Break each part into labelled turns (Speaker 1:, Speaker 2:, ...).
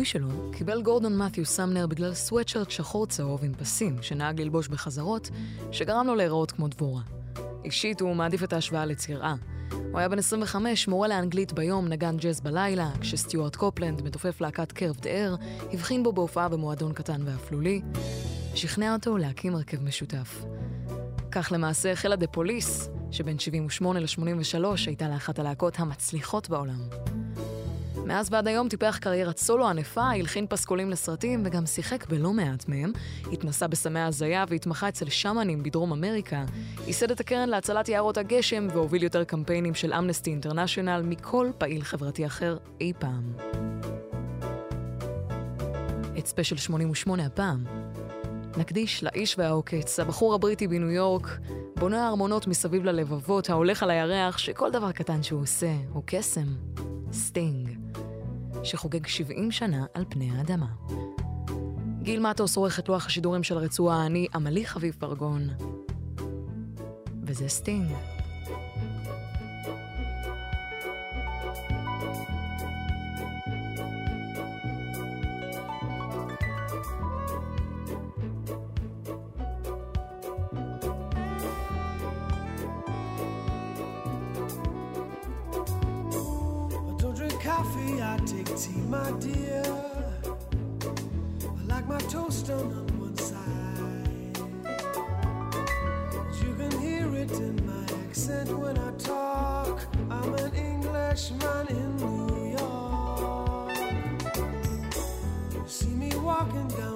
Speaker 1: הכינוי שלו קיבל גורדון מת'יו סמנר בגלל סוואטשרט שחור צהוב עם פסים שנהג ללבוש בחזרות, שגרם לו להיראות כמו דבורה. אישית הוא מעדיף את ההשוואה לצירעה. הוא היה בן 25, מורה לאנגלית ביום, נגן ג'אז בלילה, כשסטיוארט קופלנד, מתופף להקת קרבד אר, הבחין בו בהופעה במועדון קטן ואפלולי, שכנע אותו להקים הרכב משותף. כך למעשה החלה דה פוליס, שבין 78 ל-83 הייתה לאחת הלהקות המצליחות בעולם. מאז ועד היום טיפח קריירת סולו ענפה, הלחין פסקולים לסרטים וגם שיחק בלא מעט מהם. התנסה בסמי הזיה והתמחה אצל שמאנים בדרום אמריקה. ייסד את הקרן להצלת יערות הגשם והוביל יותר קמפיינים של אמנסטי אינטרנשיונל מכל פעיל חברתי אחר אי פעם. את ספיישל 88 הפעם נקדיש לאיש והעוקץ, הבחור הבריטי בניו יורק, בונה הארמונות מסביב ללבבות, ההולך על הירח, שכל דבר קטן שהוא עושה הוא קסם. סטינג. שחוגג 70 שנה על פני האדמה. גיל מטוס עורך את לוח השידורים של הרצועה, אני עמלי חביב פרגון. וזה סטינג.
Speaker 2: I take tea, my dear. I like my toast on one side. You can hear it in my accent when I talk. I'm an Englishman in New York. You see me walking down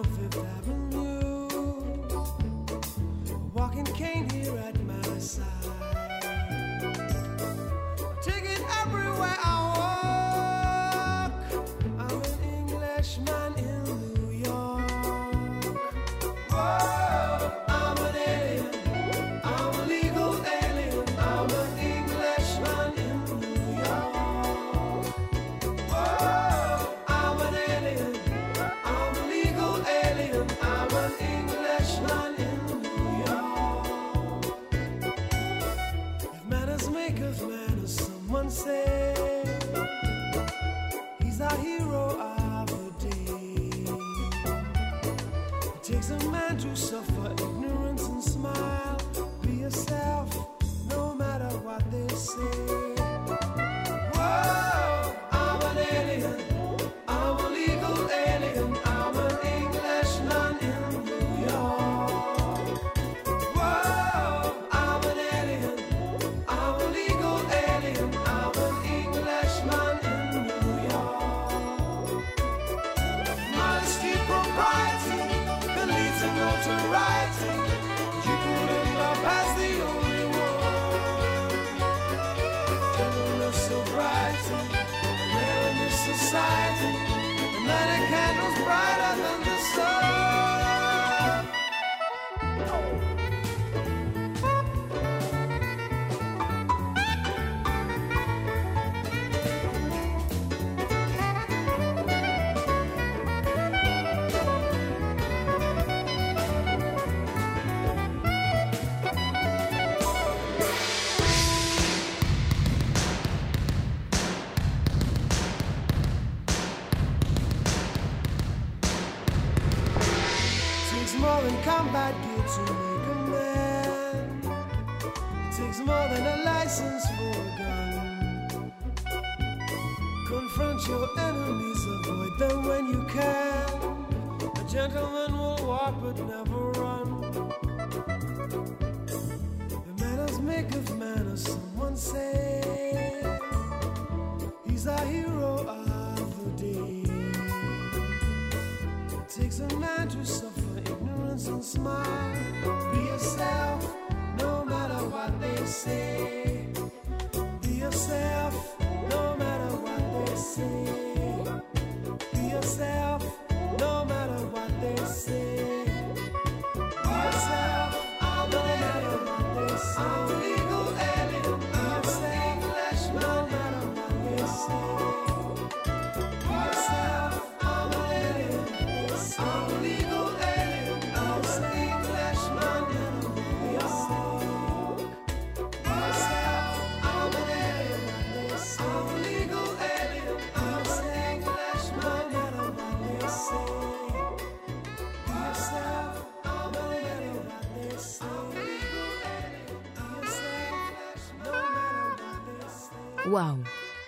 Speaker 1: וואו,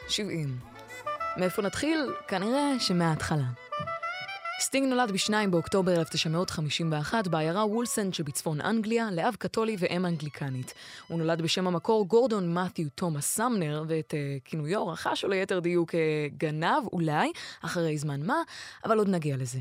Speaker 1: 70. מאיפה נתחיל? כנראה שמההתחלה. סטינג נולד ב-2 באוקטובר 1951 בעיירה וולסנד שבצפון אנגליה, לאב קתולי ואם אנגליקנית. הוא נולד בשם המקור גורדון מת'יו תומאס סמנר, ואת אה, כינויו רכש או ליתר דיוק כגנב, אולי, אחרי זמן מה, אבל עוד נגיע לזה.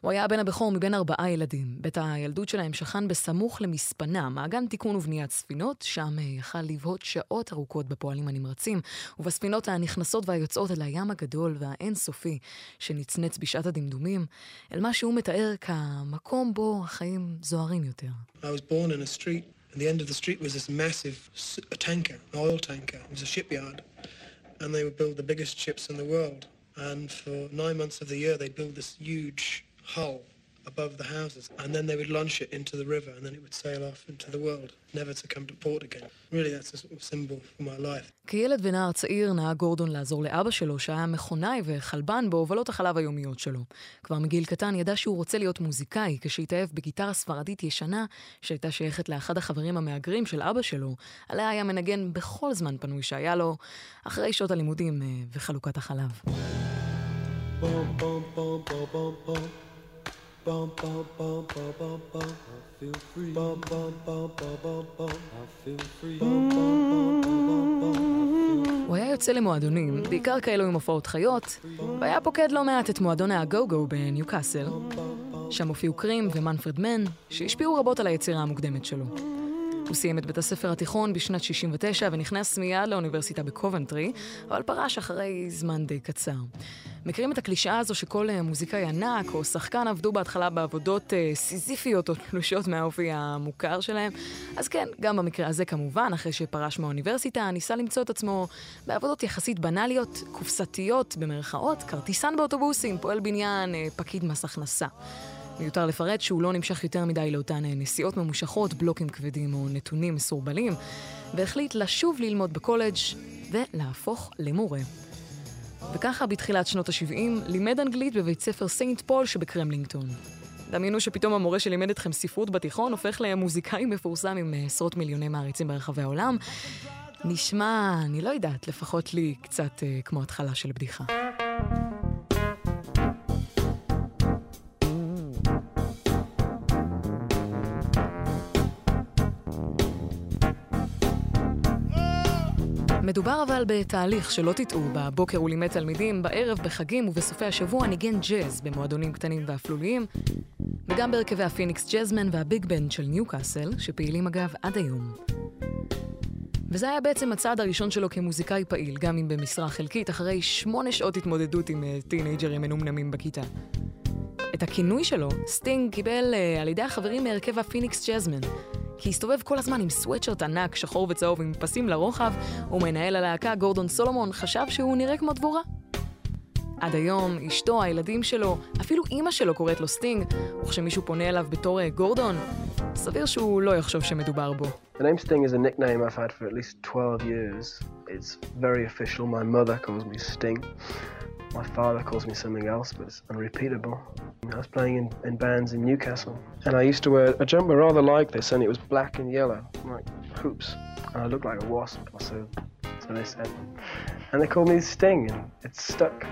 Speaker 1: הוא היה הבן הבכור מבין ארבעה ילדים. בית הילדות שלהם שכן בסמוך למספנה, מעגן תיקון ובניית ספינות, שם אה, יכל לבהות שעות ארוכות בפועלים הנמרצים, ובספינות הנכנסות והיוצאות אל הים הגדול והאינסופי, שנצנץ בשעת הדמדומים. אל מה שהוא מתאר כמקום בו החיים זוהרים יותר.
Speaker 3: I was born in a street, and the end of the street was this massive a tanker, an oil tanker. It was a shipyard, and they would build the biggest ships in the world. And for nine months of the year, they'd build this huge hull above the houses, and then they would launch it into the river, and then it would sail off into the world, never to come to port again. Really, that's a sort of symbol for my life.
Speaker 1: כילד ונער צעיר נהג גורדון לעזור לאבא שלו, שהיה מכונאי וחלבן בהובלות החלב היומיות שלו. כבר מגיל קטן ידע שהוא רוצה להיות מוזיקאי, כשהתאהב בגיטרה ספרדית ישנה, שהייתה שייכת לאחד החברים המהגרים של אבא שלו, עליה היה מנגן בכל זמן פנוי שהיה לו, אחרי שעות הלימודים אה, וחלוקת החלב.
Speaker 3: Bum, bum, bum, bum, bum. Bum, bum, bum, bum, bum, bum. I feel free. Bum, bum, bum, bum, bum, bum. I feel free. Bum, bum, bum, bum, bum.
Speaker 1: הוא היה יוצא למועדונים, בעיקר כאלו עם הופעות חיות, והיה פוקד לא מעט את מועדון הגו-גו בניוקאסל. שם הופיעו קרים ומנפרד מן, שהשפיעו רבות על היצירה המוקדמת שלו. הוא סיים את בית הספר התיכון בשנת 69 ונכנס מיד לאוניברסיטה בקובנטרי, אבל פרש אחרי זמן די קצר. מכירים את הקלישאה הזו שכל אה, מוזיקאי ענק או שחקן עבדו בהתחלה בעבודות אה, סיזיפיות או תלושות מהאופי המוכר שלהם? אז כן, גם במקרה הזה כמובן, אחרי שפרש מהאוניברסיטה, ניסה למצוא את עצמו בעבודות יחסית בנאליות, קופסתיות במרכאות, כרטיסן באוטובוסים, פועל בניין, אה, פקיד מס הכנסה. מיותר לפרט שהוא לא נמשך יותר מדי לאותן נסיעות ממושכות, בלוקים כבדים או נתונים מסורבלים, והחליט לשוב ללמוד בקולג' ולהפוך למורה. וככה בתחילת שנות ה-70 לימד אנגלית בבית ספר סיינט פול שבקרמלינגטון. דמיינו שפתאום המורה שלימד אתכם ספרות בתיכון הופך למוזיקאי מפורסם עם אה, עשרות מיליוני מעריצים ברחבי העולם. נשמע, אני לא יודעת, לפחות לי קצת אה, כמו התחלה של בדיחה. מדובר אבל בתהליך שלא תטעו, בבוקר הוא לימד תלמידים, בערב, בחגים ובסופי השבוע ניגן ג'אז במועדונים קטנים ואפלוליים, וגם בהרכבי ה Phoenix Jazzmen וה big band של ניוקאסל, שפעילים אגב עד היום. וזה היה בעצם הצעד הראשון שלו כמוזיקאי פעיל, גם אם במשרה חלקית, אחרי שמונה שעות התמודדות עם אה, טינאייג'רים מנומנמים בכיתה. את הכינוי שלו, סטינג קיבל אה, על ידי החברים מהרכב ה Phoenix Jazzmen, כי הסתובב כל הזמן עם סוואטשרט ענק, שחור וצהוב עם פסים לרוחב, ומנהל הלהקה, גורדון סולומון, חשב שהוא נראה כמו דבורה. עד היום, אשתו, הילדים שלו, אפילו אימא שלו קוראת לו סטינג, וכשמישהו פונה אליו בתור אה, גורדון, סביר שהוא לא יחשוב שמדובר בו.
Speaker 4: It's a nickname I've had for at least 12 years. It's very official. My mother calls me Sting. My father calls me something else, but it's unrepeatable. I was playing in, in bands in Newcastle, and I used to wear a jumper rather like this, and it was black and yellow, like hoops. And I looked like a wasp, or so, so they said. And they called me Sting, and it stuck.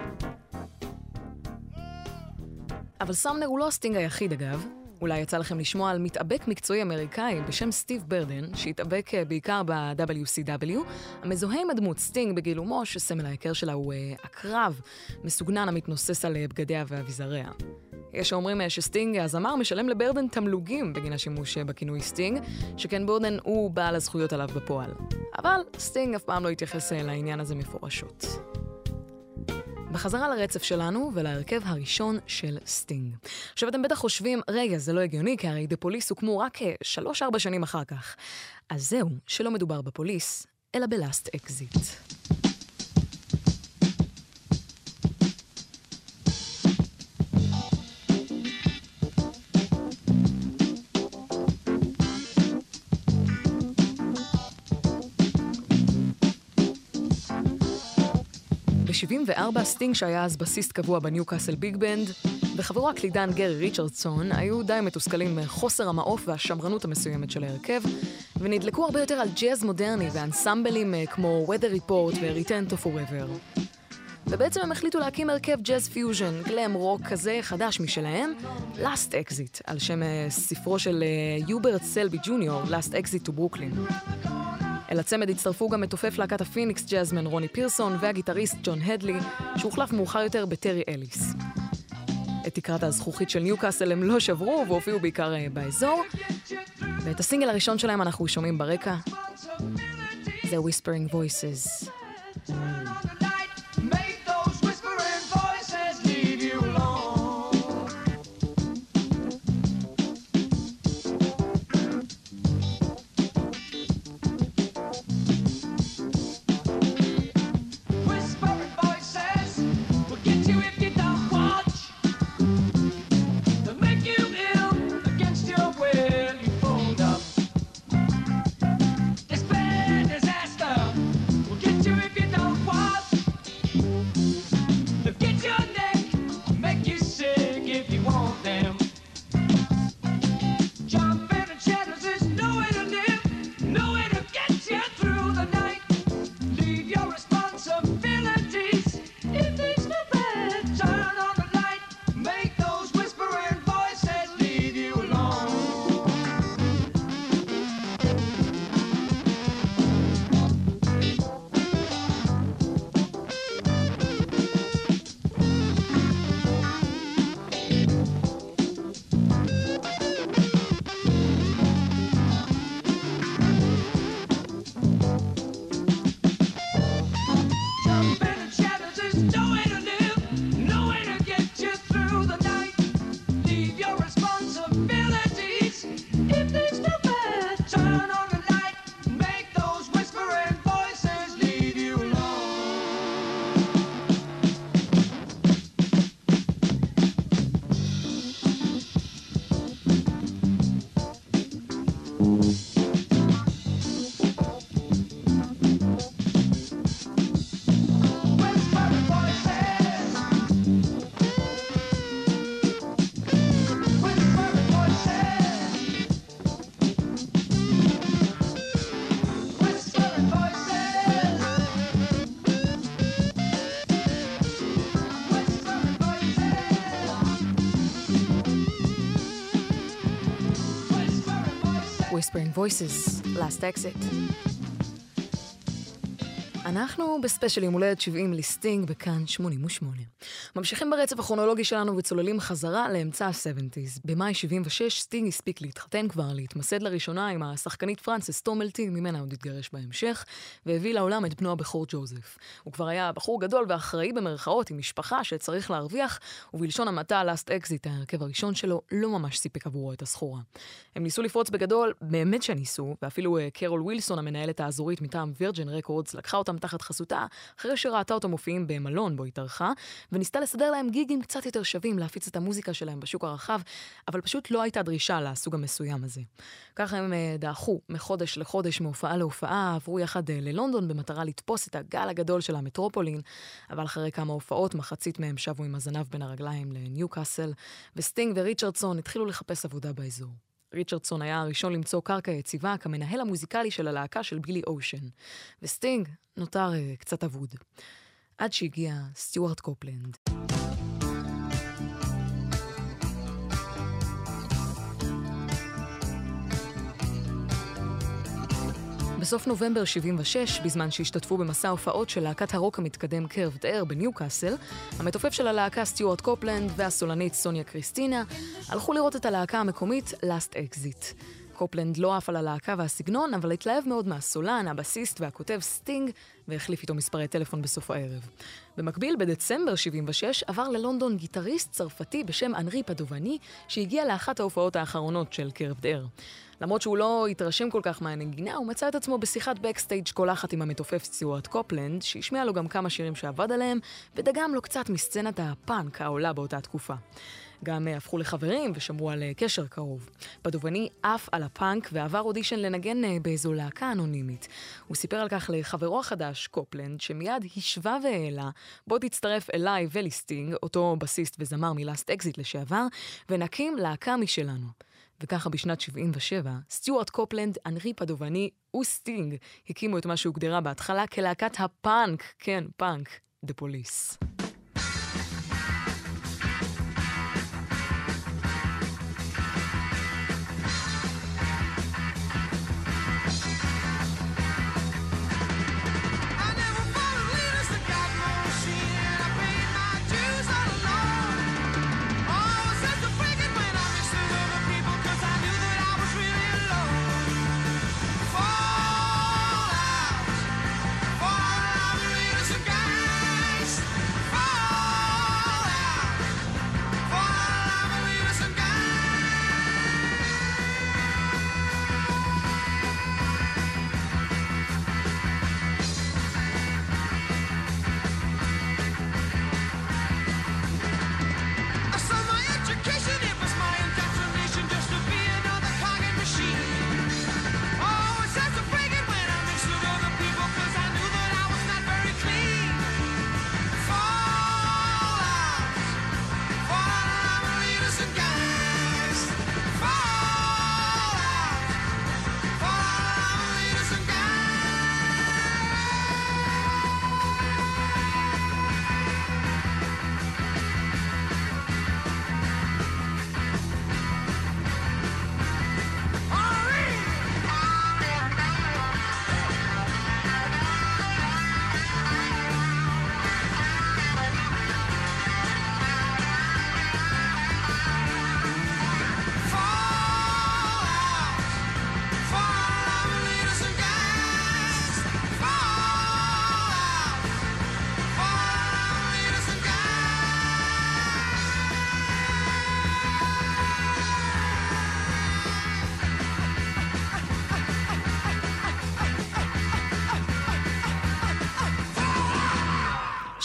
Speaker 1: אבל סמנר הוא לא הסטינג היחיד אגב. אולי יצא לכם לשמוע על מתאבק מקצועי אמריקאי בשם סטיב ברדן, שהתאבק אה, בעיקר ב-WCW, המזוהה עם הדמות סטינג בגילומו, שסמל ההיכר שלה הוא אה, עקרב, מסוגנן המתנוסס על אה, בגדיו ואביזריו. יש שאומרים שסטינג, הזמר, משלם לברדן תמלוגים בגין השימוש בכינוי סטינג, שכן ברדן הוא בעל הזכויות עליו בפועל. אבל סטינג אף פעם לא התייחס לעניין הזה מפורשות. בחזרה לרצף שלנו ולהרכב הראשון של סטינג. עכשיו אתם בטח חושבים, רגע, זה לא הגיוני, כי הרי The Police הוקמו רק אה, שלוש-ארבע שנים אחר כך. אז זהו, שלא מדובר בפוליס, אלא ב Last Exit. ב-74 סטינג שהיה אז בסיסט קבוע ב Newcastle Big Band, וחברו הקלידן גרי ריצ'רדסון היו די מתוסכלים מחוסר המעוף והשמרנות המסוימת של ההרכב, ונדלקו הרבה יותר על ג'אז מודרני ואנסמבלים אה, כמו Weather Report ו-Return to Forever. ובעצם הם החליטו להקים הרכב ג'אז פיוז'ן, גלם רוק כזה חדש משלהם, Last Exit, על שם אה, ספרו של יוברט סלבי ג'וניור, Last Exit to Brooklyn. אל הצמד הצטרפו גם מתופף להקת ה Phoenix Jazzmen רוני פירסון והגיטריסט ג'ון הדלי, שהוחלף מאוחר יותר בטרי אליס. את תקרת הזכוכית של ניוקאסל הם לא שברו והופיעו בעיקר אה, באזור, ואת הסינגל הראשון שלהם אנחנו שומעים ברקע. זה Whispering Voices.
Speaker 2: Voices,
Speaker 1: Last Exit. אנחנו בספיישל יום הולדת 70 לסטינג בכאן 88. ממשיכים ברצף הכרונולוגי שלנו וצוללים חזרה לאמצע ה-70's. במאי 76 סטינג הספיק להתחתן כבר, להתמסד לראשונה עם השחקנית פרנסס טומלטי, ממנה עוד התגרש בהמשך, והביא לעולם את בנו הבכור ג'וזף. הוא כבר היה בחור גדול ואחראי במרכאות עם משפחה שצריך להרוויח, ובלשון המעטה Last Exit, ההרכב הראשון שלו, לא ממש סיפק עבורו את הסחורה. הם ניסו לפרוץ בגדול, באמת שניסו, ואפילו אה, קרול ווילסון, המנהלת האזורית מטעם וירג'ן רקורדס, לקחה אותם תחת חסותה, אחרי שראתה אותם מופיעים במלון בו התארחה, וניסתה לסדר להם גיגים קצת יותר שווים להפיץ את המוזיקה שלהם בשוק הרחב, אבל פשוט לא הייתה דרישה לסוג המסוים הזה. ככה הם אה, דעכו מחודש לחודש, מהופעה להופעה, עברו יחד אה, ללונדון במטרה לתפוס את הגל הגדול של המטרופולין, אבל אחרי כמה הופעות, מחצית מהם שבו עם הזנב בין הרגליים לניוקאסל, וסטינג וריצ'רדסון התחילו לחפש עבודה באזור. ריצ'רדסון היה הראשון למצוא קרקע יציבה כמנהל המוזיקלי של הלהקה של בילי אושן, וסטינג נותר אה, קצת אבוד. עד שהגיע סטיוארט קופלנד. בסוף נובמבר 76, בזמן שהשתתפו במסע הופעות של להקת הרוק המתקדם Curved Air בניוקאסל, המתופף של הלהקה סטיוארט קופלנד והסולנית סוניה קריסטינה הלכו לראות את הלהקה המקומית Last Exit. קופלנד לא עף על הלהקה והסגנון, אבל התלהב מאוד מהסולן, הבסיסט והכותב סטינג, והחליף איתו מספרי טלפון בסוף הערב. במקביל, בדצמבר 76 עבר ללונדון גיטריסט צרפתי בשם אנרי פדובני, שהגיע לאחת ההופעות האחרונות של Curved Air. למרות שהוא לא התרשם כל כך מהנגינה, הוא מצא את עצמו בשיחת backstage קולחת עם המתופף סטיוארט קופלנד, שהשמיע לו גם כמה שירים שעבד עליהם, והדגים לו קצת מסצנת הפאנק העולה באותה תקופה. גם אה, הפכו לחברים ושמרו על אה, קשר קרוב. פדובני עף על הפאנק ועבר אודישן לנגן אה, באיזו להקה אנונימית. הוא סיפר על כך לחברו החדש, קופלנד, שמיד השווה והעלה, בוא תצטרף אליי וליסטינג, אותו בסיסט וזמר מ Last Exit לשעבר, ונקים להקה משלנו. וככה בשנת 77, סטיוארט קופלנד, אנרי פדובני וסטינג הקימו את מה שהוגדרה בהתחלה כלהקת הפאנק, כן, פאנק, דה פוליס.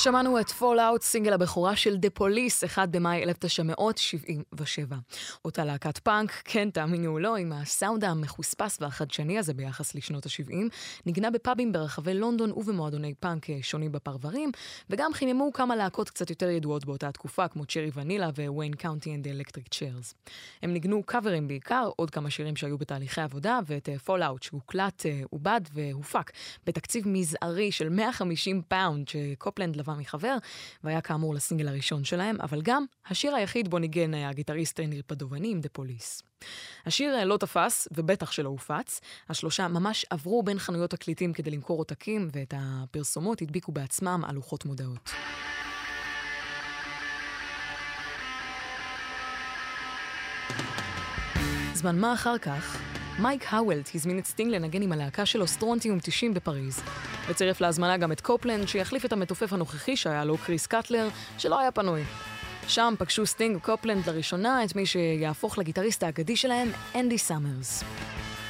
Speaker 2: שמענו את Fall Out,
Speaker 1: סינגל הבכורה של The Police, 1 במאי 1977. אותה להקת פאנק, כן, תאמינו או לא, עם הסאונד המחוספס והחדשני הזה ביחס לשנות ה-70, ניגנה בפאבים ברחבי לונדון ובמועדוני פאנק אה, שונים בפרברים, וגם חיממו כמה להקות קצת יותר ידועות באותה תקופה, כמו Cherry Vanilla ו Wayne County and Electric Chairs. הם ניגנו קאברים בעיקר, עוד כמה שירים שהיו בתהליכי עבודה, ואת Fall Out שהוקלט, אה, עובד והופק בתקציב מזערי של 150 פאונד שקופלנד לווה מחבר, והיה כאמור לסינגל הראשון שלהם, אבל גם השיר היחיד בו ניגן היה הגיטריסט אנרי פדובני עם The Police. השיר אה, לא תפס, ובטח שלא הופץ. השלושה ממש עברו בין חנויות תקליטים כדי למכור עותקים, ואת הפרסומות הדביקו בעצמם על לוחות מודעות. זמן מה אחר כך, מייק האוולט הזמין את סטינג לנגן עם הלהקה שלו סטרונטיום 90 בפריז. וצירף להזמנה גם את קופלנד, שיחליף את המתופף הנוכחי שהיה לו, קריס קטלר, שלא היה פנוי. שם פגשו סטינג וקופלנד לראשונה את מי שיהפוך לגיטריסט האגדי שלהם, אנדי סאמרס.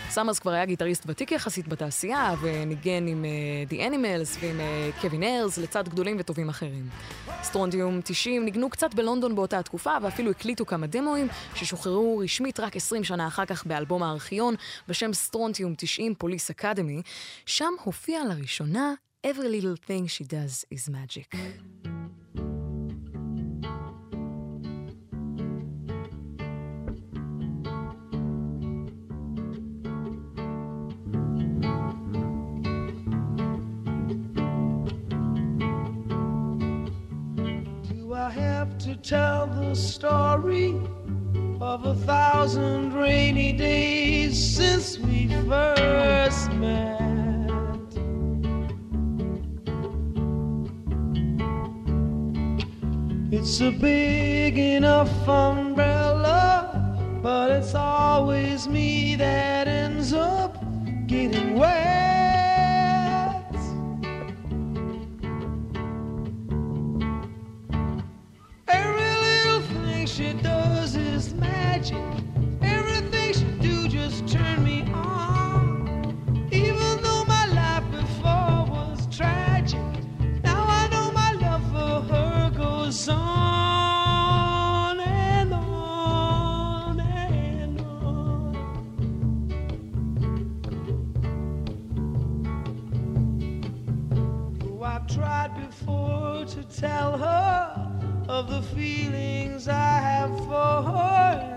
Speaker 1: סאמרס כבר היה גיטריסט ותיק יחסית בתעשייה, וניגן עם אה, The Animals ועם אה, קווין איירס, לצד גדולים וטובים אחרים. סטרונטיום 90 ניגנו קצת בלונדון באותה התקופה, ואפילו הקליטו כמה דמואים, ששוחררו רשמית רק 20 שנה אחר כך באלבום הארכיון, בשם סטרונטיום 90 פוליס אקדמי. שם הופיע לראשונה Every little thing she does is magic.
Speaker 2: I have to tell the story of a thousand rainy days since we first met? It's a big enough umbrella, but it's always me that ends up getting wet. Tell her of the feelings I have for her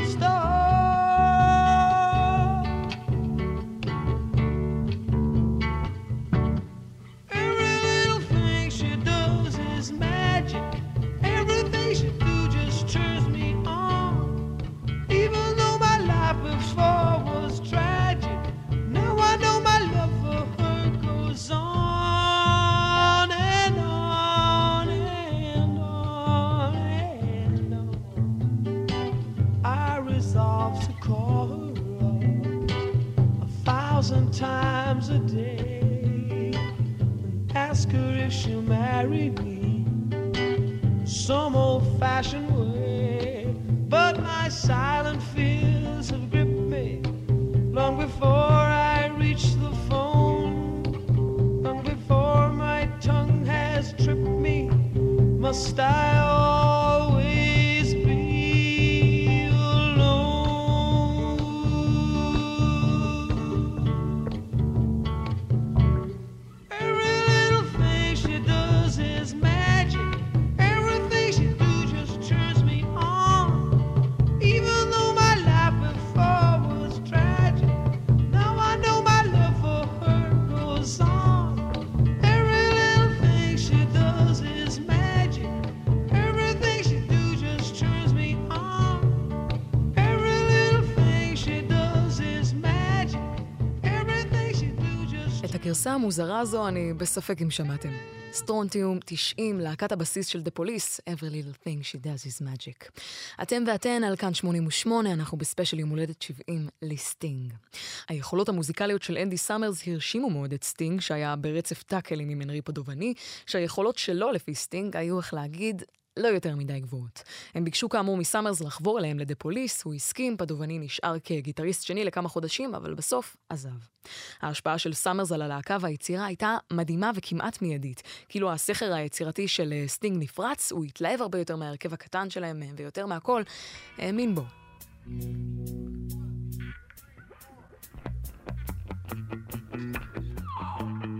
Speaker 2: times a day ask her if she'll marry me some old fashioned way. But my silent fears have gripped me long before I reach the phone, long before my tongue has tripped me. Must I
Speaker 1: המוזרה הזו אני בספק אם שמעתם. סטרונטיום 90, להקת הבסיס של The Police, Every Little Thing She Does is Magic. אתם ואתן על כאן 88, אנחנו בספיישל יום הולדת 70 לסטינג. היכולות המוזיקליות של אנדי סאמרס הרשימו מאוד את סטינג, שהיה ברצף טאקלים עם הנרי פדובני, שהיכולות שלו לפי סטינג היו, איך להגיד, לא יותר מדי גבוהות. הם ביקשו כאמור מסאמרס לחבור אליהם ל The Police, הוא הסכים, פדובני נשאר כגיטריסט שני לכמה חודשים, אבל בסוף עזב. ההשפעה של סאמרס על הלהקה והיצירה הייתה מדהימה וכמעט מיידית. כאילו הסכר היצירתי של אה, סטינג נפרץ, הוא התלהב הרבה יותר מההרכב הקטן שלהם, אה, ויותר מהכל, האמין בו.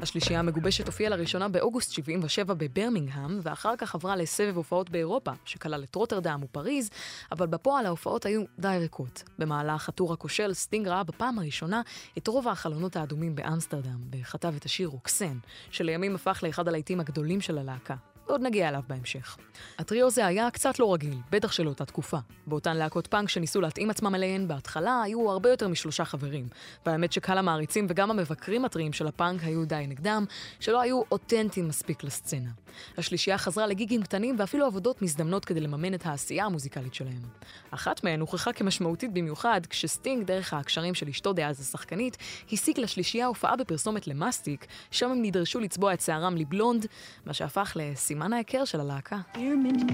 Speaker 1: השלישייה המגובשת הופיעה לראשונה באוגוסט 77 בברמינגהם, ואחר כך עברה לסבב הופעות באירופה, שכלל את רוטרדם ופריז, אבל בפועל ההופעות היו די ריקות. במהלך ה tour הכושל, סטינג ראה בפעם הראשונה את רוב החלונות האדומים באמסטרדם, וכתב את השיר רוקסן, שלימים הפך לאחד הלהיטים הגדולים של הלהקה. ועוד נגיע אליו בהמשך. הטריו הזה היה קצת לא רגיל, בטח של אותה תקופה. באותן להקות פאנק שניסו להתאים עצמם אליהן, בהתחלה היו הרבה יותר משלושה חברים. והאמת שקהל המעריצים וגם המבקרים הטריים של הפאנק היו די נגדם, שלא היו אותנטיים מספיק לסצנה. השלישייה חזרה לגיגים קטנים ואפילו עבודות מזדמנות כדי לממן את העשייה המוזיקלית שלהם. אחת מהן הוכחה כמשמעותית במיוחד, כשסטינג, דרך הקשרים של אשתו דאז השחקנית, השיג לשלישייה הופעה בפרסומת למסטיק, שם הם נדרשו לצבוע את שערם לבלונד, מה שהפך לסימן ההיכר של הלהקה.
Speaker 5: Spearmint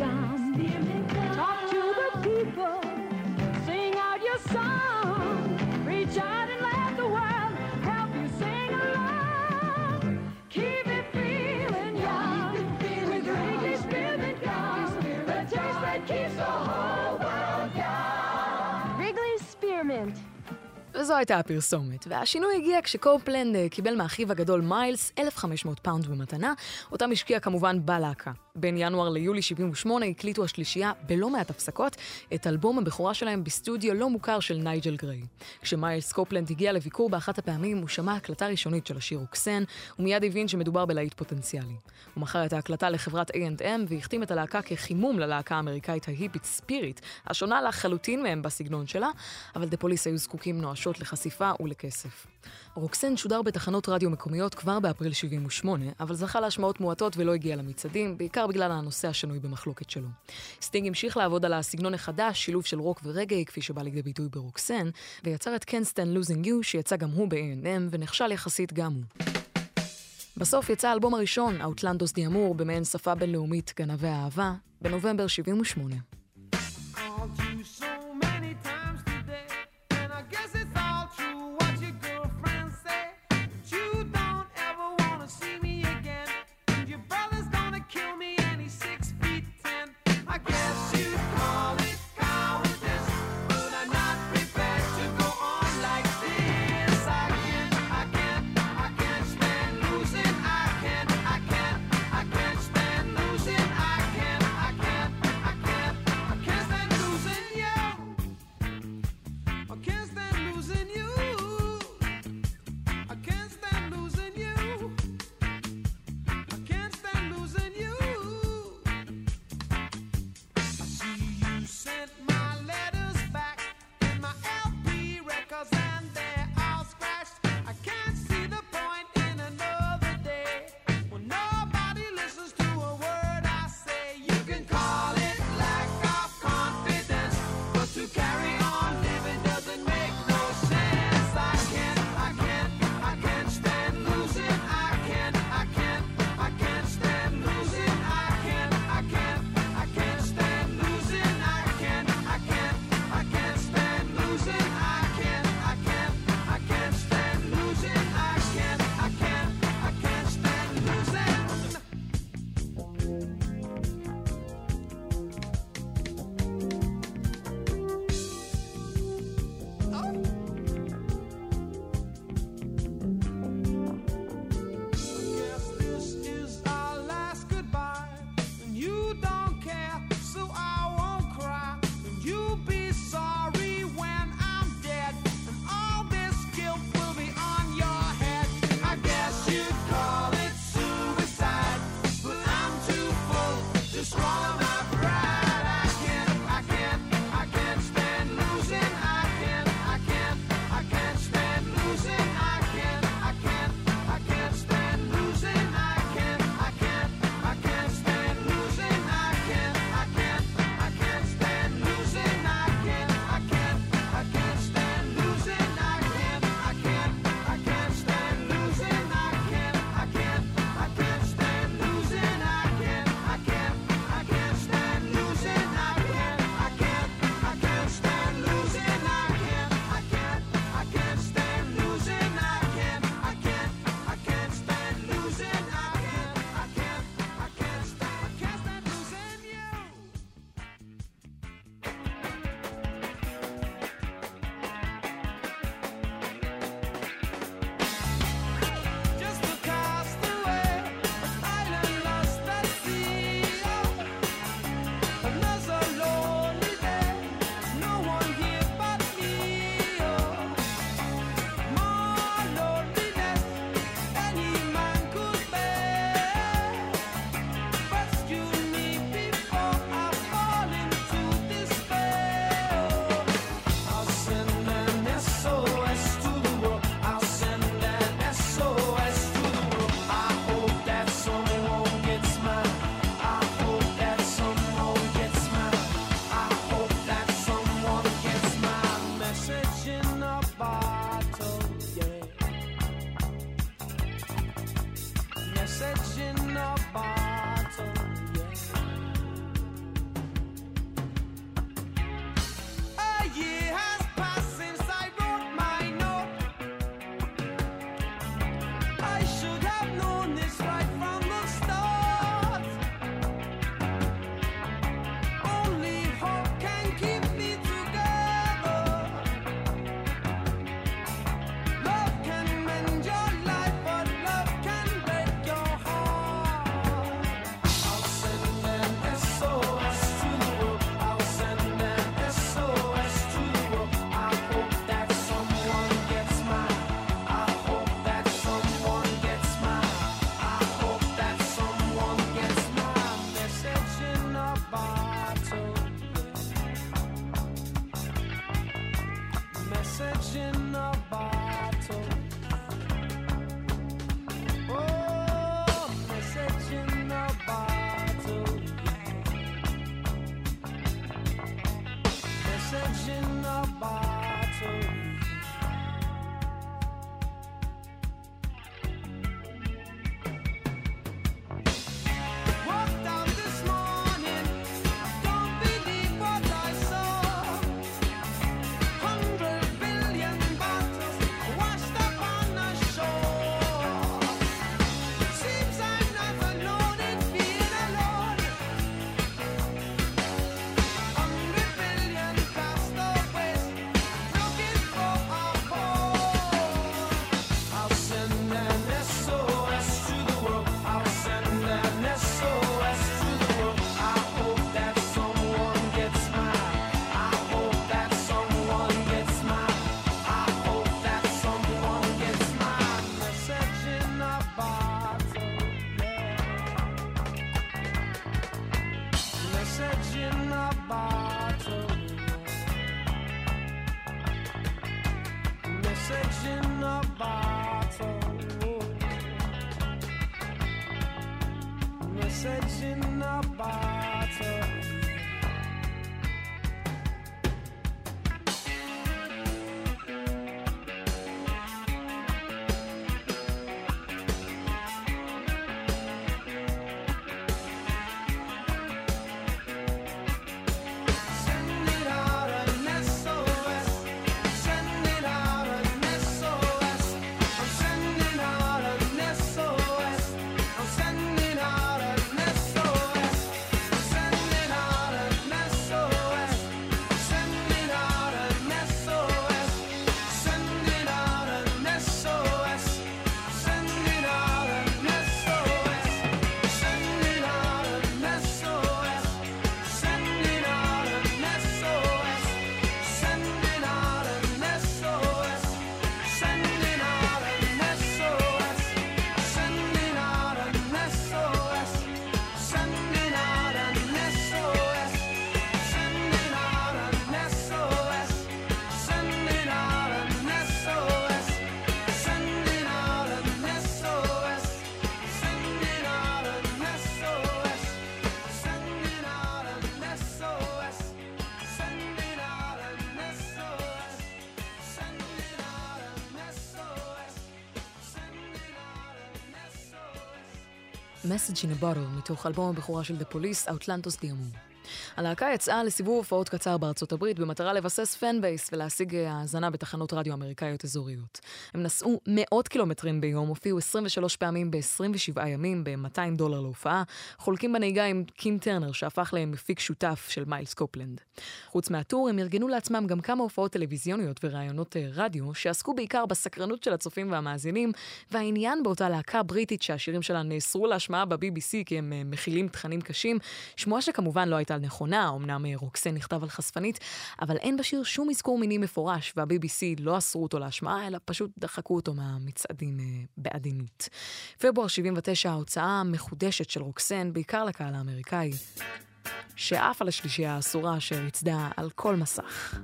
Speaker 1: וזו הייתה הפרסומת, והשינוי הגיע כשקופלנד אה, קיבל מאחיו הגדול מיילס 1,500 פאונד במתנה, אותם השקיע כמובן בלהקה. בין ינואר ליולי 78 הקליטו השלישייה, בלא מעט הפסקות, את אלבום הבכורה שלהם בסטודיו לא מוכר של נייג'ל גריי. כשמיילס קופלנד הגיע לביקור באחת הפעמים, הוא שמע הקלטה ראשונית של השיר Roxanne, ומיד הבין שמדובר בלהיט פוטנציאלי. הוא מכר את ההקלטה לחברת A&M והחתים את הלהקה כחימום ללהקה האמריקאית ההיפית Spirit, השונה לחלוטין מהם בסגנון שלה, אבל The Police היו זקוקים נואשות לחשיפה ולכסף. Roxanne שודר בתחנות רדיו מקומיות כבר באפריל 78, אבל זכה להשמעות מועטות ולא הגיע למצעדים, בעיקר בגלל הנושא השנוי במחלוקת שלו. סטינג המשיך לעבוד על הסגנון החדש, שילוב של רוק ורגאיי, כפי שבא לידי ביטוי ב Roxanne, ויצר את Stand Losing You, שיצא גם הוא ב-A&M, ונכשל יחסית גם הוא. בסוף יצא האלבום הראשון, Outlandos d'Amour, במעין שפה בינלאומית גנבי האהבה, בנובמבר 78.
Speaker 2: Message in a Bottle,
Speaker 1: מתוך אלבום הבכורה של The Police, Outlandos d'Amour. הלהקה יצאה לסיבוב הופעות קצר בארצות הברית במטרה לבסס fan base ולהשיג אה, האזנה בתחנות רדיו אמריקאיות אזוריות. הם נסעו מאות קילומטרים ביום, הופיעו 23 פעמים ב-27 ימים, ב-200 דולר להופעה, חולקים בנהיגה עם קים טרנר, שהפך למפיק שותף של מיילס קופלנד. חוץ מה tour, הם ארגנו לעצמם גם כמה הופעות טלוויזיוניות וראיונות אה, רדיו, שעסקו בעיקר בסקרנות של הצופים והמאזינים, והעניין באותה להקה בריטית שהשירים שלה נאסרו להשמעה ב-BBC כי הם אה, מכילים תכנים קשים, שמועה שכמובן לא הייתה נכונה, אמנם אה, רוקסן נכתב על חשפנית, אבל אין בשיר שום אזכור מיני מפורש, וה-BBC לא אסרו אותו להשמעה, אלא פשוט דחקו אותו מהמצעדים אה, בעדינות. פברואר 79, ההוצאה המחודשת של רוקסן, בעיקר לקהל האמריקאי, שעף על השלישייה האסורה אשר יצדה על כל מסך.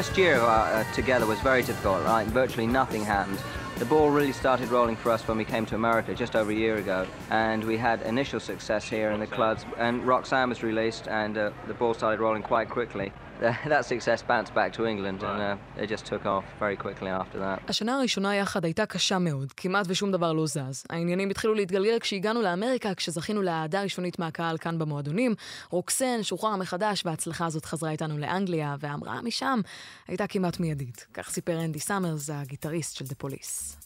Speaker 6: First year uh, uh, together was very difficult. Like virtually nothing happened. The ball really started rolling for us when we came to America just over a year ago, and we had initial success here in the clubs. And Roxanne was released, and uh, the ball started rolling quite quickly. that success bounced back to England, and uh, it just took off very quickly after that.
Speaker 1: השנה הראשונה יחד הייתה קשה מאוד, כמעט ושום דבר לא זז. העניינים התחילו להתגלגל כשהגענו לאמריקה, כשזכינו לאהדה ראשונית מהקהל כאן במועדונים. Roxanne שוחרר מחדש, וההצלחה הזאת חזרה איתנו לאנגליה, וההמראה משם הייתה כמעט מיידית. כך סיפר אנדי סאמרס, הגיטריסט של
Speaker 2: The Police.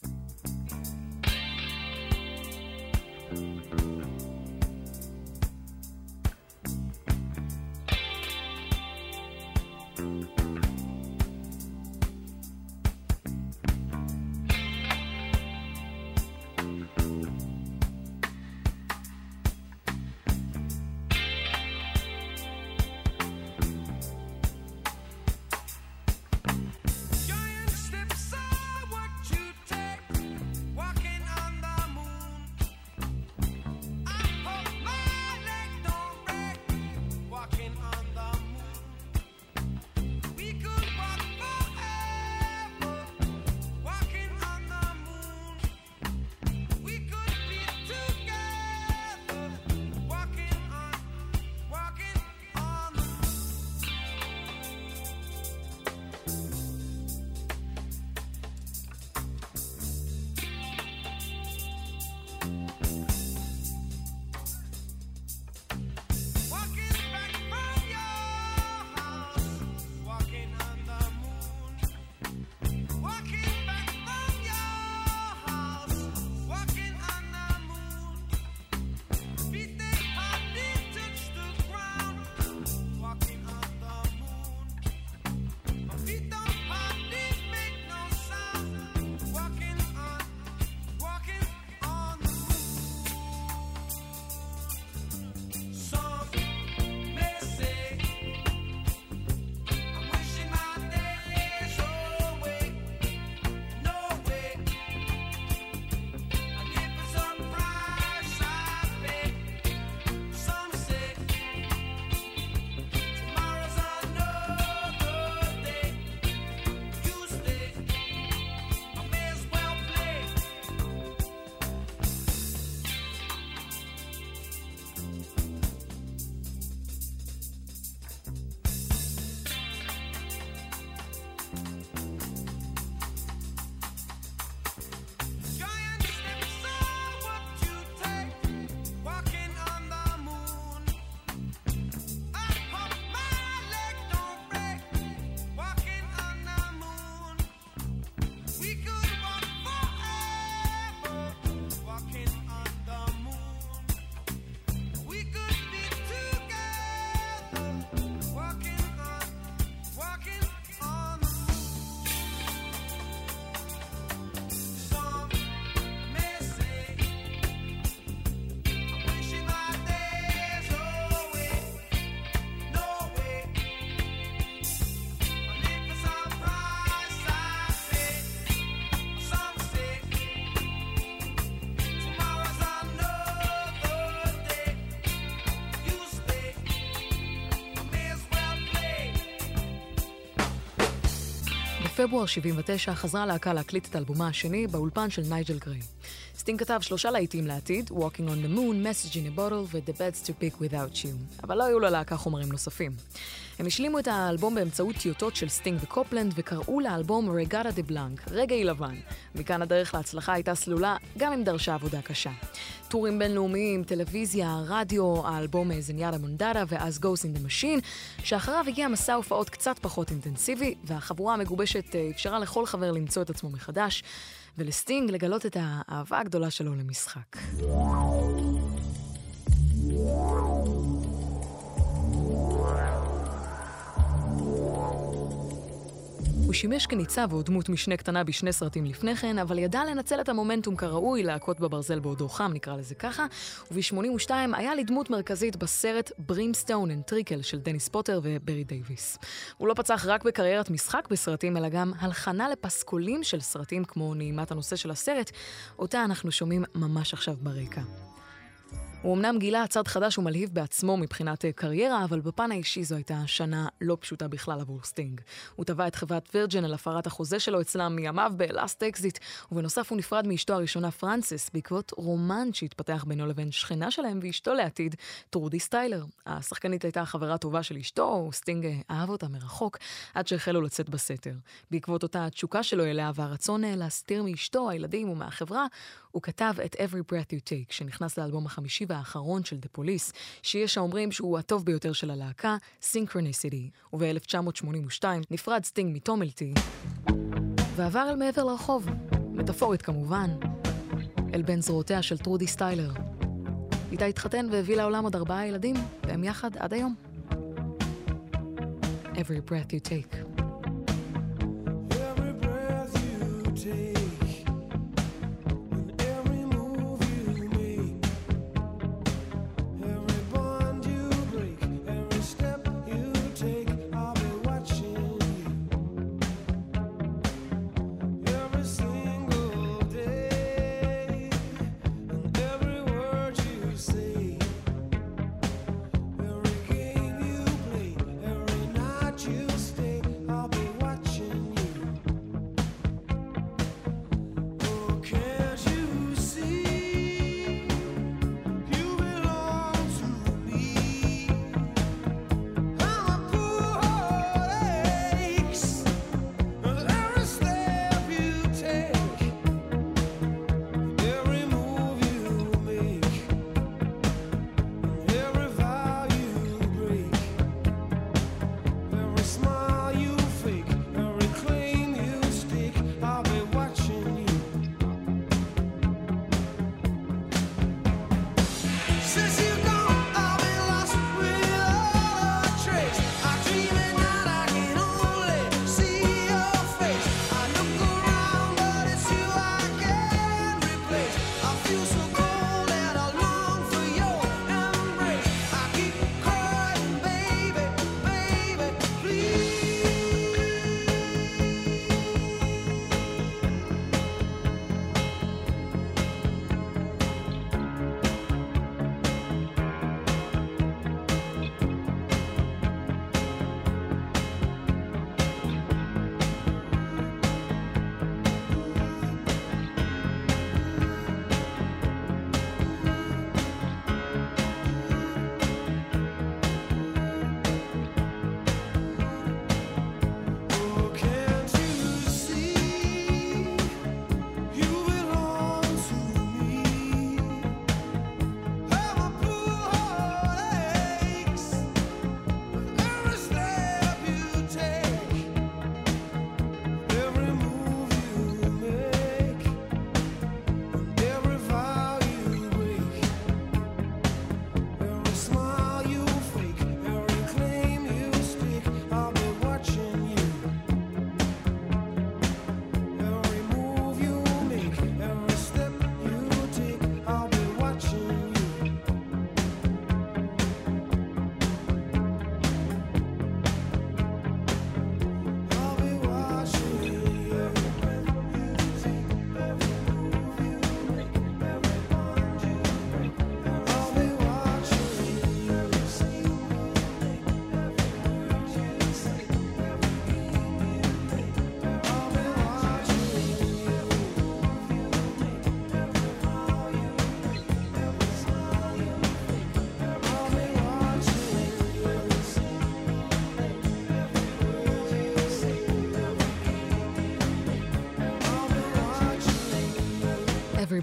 Speaker 1: בפברואר 79 חזרה הלהקה להקליט את אלבומה השני באולפן של נייג'ל גריי. סטינג כתב שלושה להיטים לעתיד, Walking on the Moon, Message in a Bottle ו- The Bed's Too Big Without You, אבל לא היו ללהקה חומרים נוספים. הם השלימו את האלבום באמצעות טיוטות של סטינג וקופלנד וקראו לאלבום Reggatta de Blanc, רגאיי לבן. מכאן הדרך להצלחה הייתה סלולה, גם אם דרשה עבודה קשה. טורים בינלאומיים, טלוויזיה, רדיו, האלבום Zenyatta Mondatta ואז Ghost in the Machine, שאחריו הגיע מסע הופעות קצת פחות אינטנסיבי, והחבורה המגובשת אה, אפשרה לכל חבר למצוא את עצמו מחדש, ולסטינג לגלות את האהבה הגדולה שלו למשחק. שימש כניצב או דמות משנה קטנה בשני סרטים לפני כן, אבל ידע לנצל את המומנטום כראוי, להכות בברזל בעודו חם, נקרא לזה ככה, וב-82 היה לדמות מרכזית בסרט Brimstone and Treacle של דניס פוטר וברי דייוויס. הוא לא פצח רק בקריירת משחק בסרטים, אלא גם הלחנה לפסקולים של סרטים כמו נעימת הנושא של הסרט, אותה אנחנו שומעים ממש עכשיו ברקע. הוא אמנם גילה צד חדש ומלהיב בעצמו מבחינת אה, קריירה, אבל בפן האישי זו הייתה שנה לא פשוטה בכלל עבור סטינג. הוא תבע את חברת וירג'ן על הפרת החוזה שלו אצלם מימיו בלאסט אקזיט, ובנוסף הוא נפרד מאשתו הראשונה פרנסס בעקבות רומן שהתפתח בינו לבין שכנה שלהם ואשתו לעתיד, טרודי סטיילר. השחקנית הייתה חברה טובה של אשתו, סטינג אה, אהב אותה מרחוק, עד שהחלו לצאת בסתר. בעקבות אותה התשוקה שלו אליה והרצון אה, להסתיר מאשתו, הילדים ומהחברה, הוא כתב את Every Breath You Take, שנכנס לאלבום החמישי והאחרון של The Police, שיש האומרים שהוא הטוב ביותר של הלהקה, Synchronicity, וב-1982 נפרד סטינג מטומלטי, ועבר אל מעבר לרחוב, מטאפורית כמובן, אל בין זרועותיה של טרודי סטיילר. איתה התחתן והביא לעולם עוד ארבעה ילדים, והם יחד עד היום. Every breath you take.
Speaker 2: Every breath you take,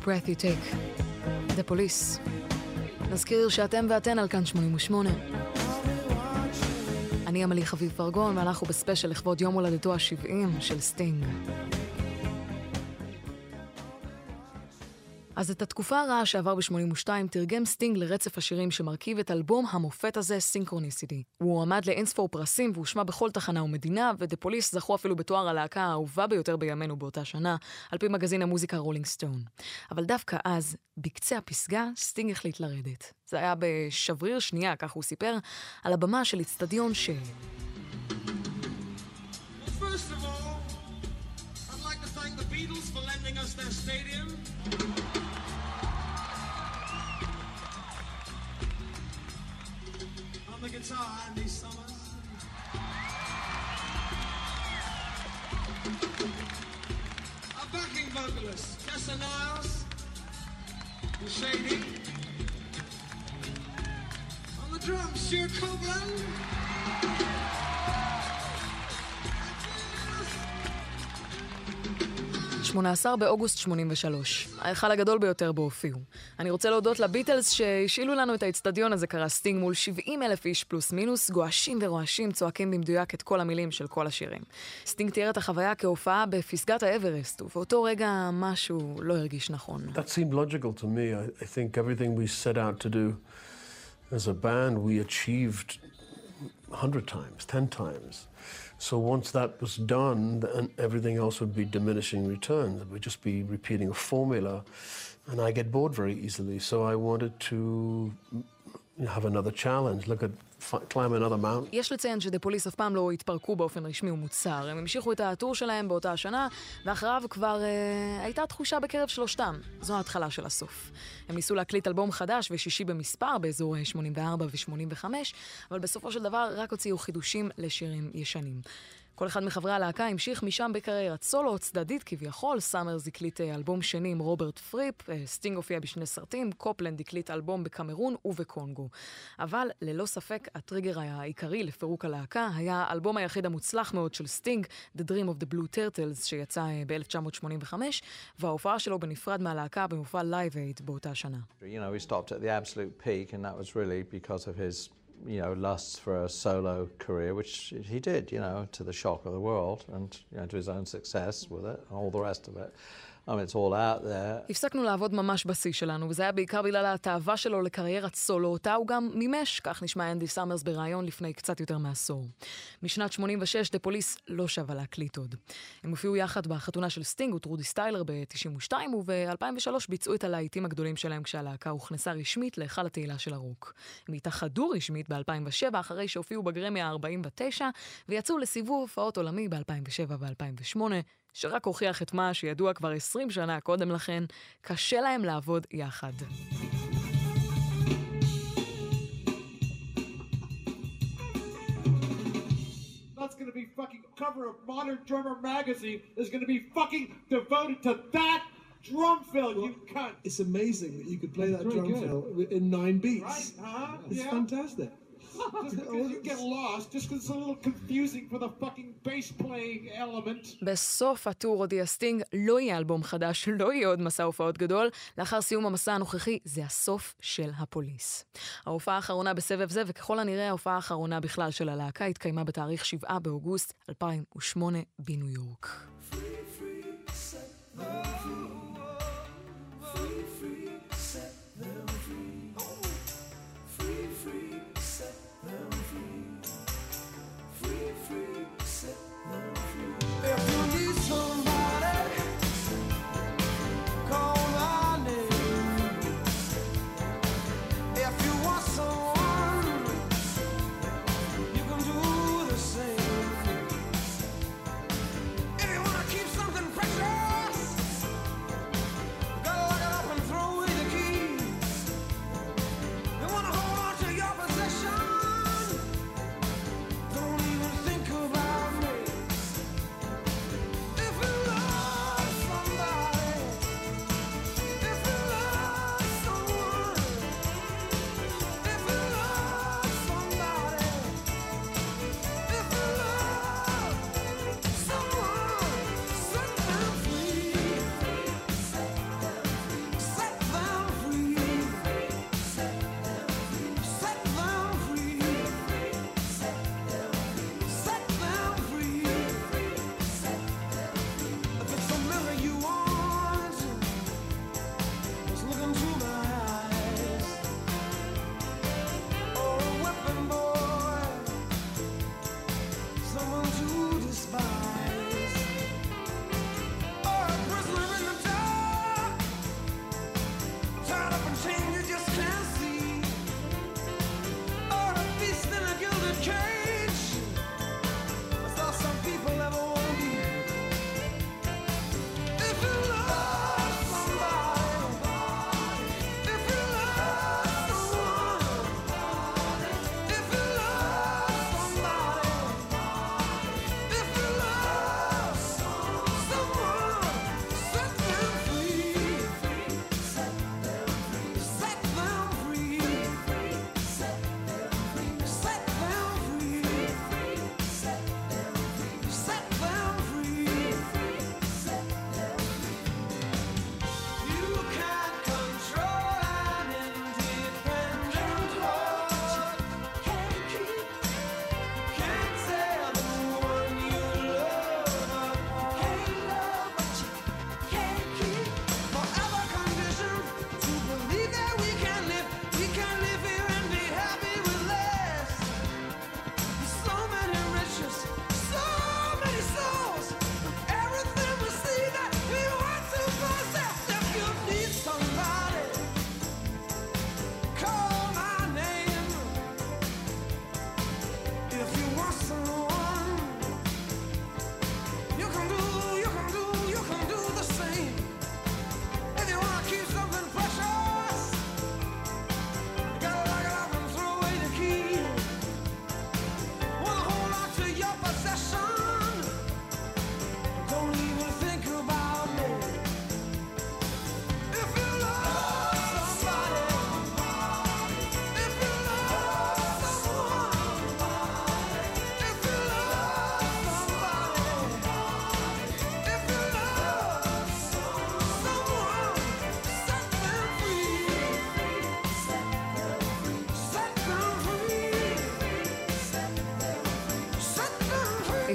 Speaker 1: breath you take. The Police. נזכיר שאתם ואתן על כאן 88. אני עמלי חביב פרגון, ואנחנו בספיישל לכבוד יום הולדתו ה-70 של סטינג. אז את התקופה הרעה שעבר ב-82 תרגם סטינג לרצף השירים שמרכיב את אלבום המופת הזה, Synchronicity. הוא הועמד לאינספור פרסים והושמע בכל תחנה ומדינה, ו-The Police זכו אפילו בתואר הלהקה האהובה ביותר בימינו באותה שנה, על פי מגזין המוזיקה רולינג סטון. אבל דווקא אז, בקצה הפסגה, סטינג החליט לרדת. זה היה בשבריר שנייה, כך הוא סיפר, על הבמה של אצטדיון ש...
Speaker 7: Thank the Beatles for lending us their stadium. The guitar, Andy Summers. Our backing vocalist, Tessa Niles and Shady. On the drums, Stuart Copeland.
Speaker 1: 18 באוגוסט 83, ההיכל הגדול ביותר בו הופיעו. אני רוצה להודות לביטלס שהשאילו לנו את האצטדיון הזה, קרא סטינג מול 70 אלף איש פלוס מינוס, גועשים ורועשים, צועקים במדויק את כל המילים של כל השירים. סטינג תיאר את החוויה כהופעה בפסגת האברסט, ובאותו רגע משהו לא הרגיש נכון.
Speaker 8: That seemed logical to me. I, think everything we set out to do as a band, we achieved a hundred times, ten times. So once that was done, then everything else would be diminishing returns. It would just be repeating a formula, and I get bored very easily. So I wanted to mm, have another challenge. Look at climb another.
Speaker 1: יש לציין ש-The Police אף פעם לא התפרקו באופן רשמי ומוצהר. הם המשיכו את הטור שלהם באותה השנה, ואחריו כבר אה, הייתה תחושה בקרב שלושתם. זו ההתחלה של הסוף. הם ניסו להקליט אלבום חדש ושישי במספר באזור אה, 84 ו-85, אבל בסופו של דבר רק הוציאו חידושים לשירים ישנים. כל אחד מחברי הלהקה המשיך משם בקריירת סולו צדדית כביכול, סאמרס הקליט אה, אלבום שני עם רוברט פריפ, אה, סטינג הופיע בשני סרטים, קופלנד הקליט אלבום בקמרון ובקונגו. אבל ללא ספק הטריגר העיקרי לפירוק הלהקה היה האלבום היחיד המוצלח מאוד של סטינג, The Dream of the Blue Turtles, שיצא אה, ב-1985, וההופעה שלו בנפרד מהלהקה במופע Live Aid באותה שנה.
Speaker 9: You know, you know, lusts for a solo career, which he did, you know, to the shock of the world and, you know, to his own success with it, and all the rest of it.
Speaker 1: הפסקנו לעבוד ממש בשיא שלנו, וזה היה בעיקר בגלל התאווה שלו לקריירת סולו, אותה הוא גם מימש, כך נשמע אנדי סאמרס בריאיון לפני קצת יותר מעשור. משנת 86 The Police לא שבה להקליט עוד. הם הופיעו יחד בחתונה של סטינג וטרודי סטיילר ב-92, וב-2003 ביצעו את הלהיטים הגדולים שלהם כשהלהקה הוכנסה רשמית להיכל התהילה של הרוק. הם התאחדו רשמית ב-2007, אחרי שהופיעו בגרמי ה-49, ויצאו לסיבוב הופעות עולמי ב-2007 ו-2008. שרק הוכיח את מה שידוע כבר 20 שנה קודם לכן, קשה להם לעבוד יחד.
Speaker 7: That's gonna be fucking cover of Modern Drummer magazine is gonna be fucking devoted to that drum fill, you cunt.
Speaker 3: It's amazing that you could play that drum
Speaker 7: good.
Speaker 3: fill in nine beats.
Speaker 7: Right? Huh?
Speaker 3: It's
Speaker 7: yeah.
Speaker 3: fantastic.
Speaker 1: בסוף הטור הודיע סטינג, לא יהיה אלבום חדש, לא יהיה עוד מסע הופעות גדול. לאחר סיום המסע הנוכחי, זה הסוף של ה-Police. ההופעה האחרונה בסבב הזה, וככל הנראה ההופעה האחרונה בכלל של הלהקה, התקיימה בתאריך 7 באוגוסט 2008 בניו יורק.
Speaker 2: If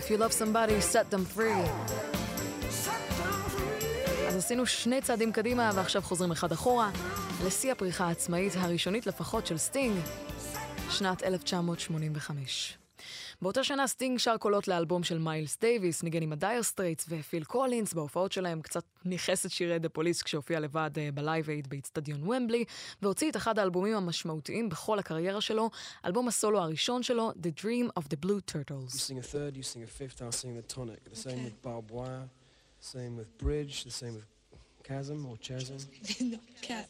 Speaker 2: If you
Speaker 1: love somebody, set them free. אז עשינו שני צעדים קדימה ועכשיו חוזרים אחד אחורה, לשיא הפריחה העצמאית הראשונית לפחות של סטינג, שנת 1985. באותה שנה סטינג שר קולות לאלבום של מיילס דייוויס, ניגן עם ה-Dire Straits ופיל קולינס, בהופעות שלהם קצת ניכס את שירי The Police כשהופיע לבד אה, ב-Live Aid באיצטדיון וומבלי, והוציא את אחד האלבומים המשמעותיים בכל הקריירה שלו, אלבום הסולו הראשון שלו, The Dream of the Blue
Speaker 4: You
Speaker 1: Turtles.
Speaker 4: sing a third, you sing a fifth, I'll sing the tonic. The same with barbed wire, same with bridge, the same with chasm or chasm.
Speaker 10: no, cat.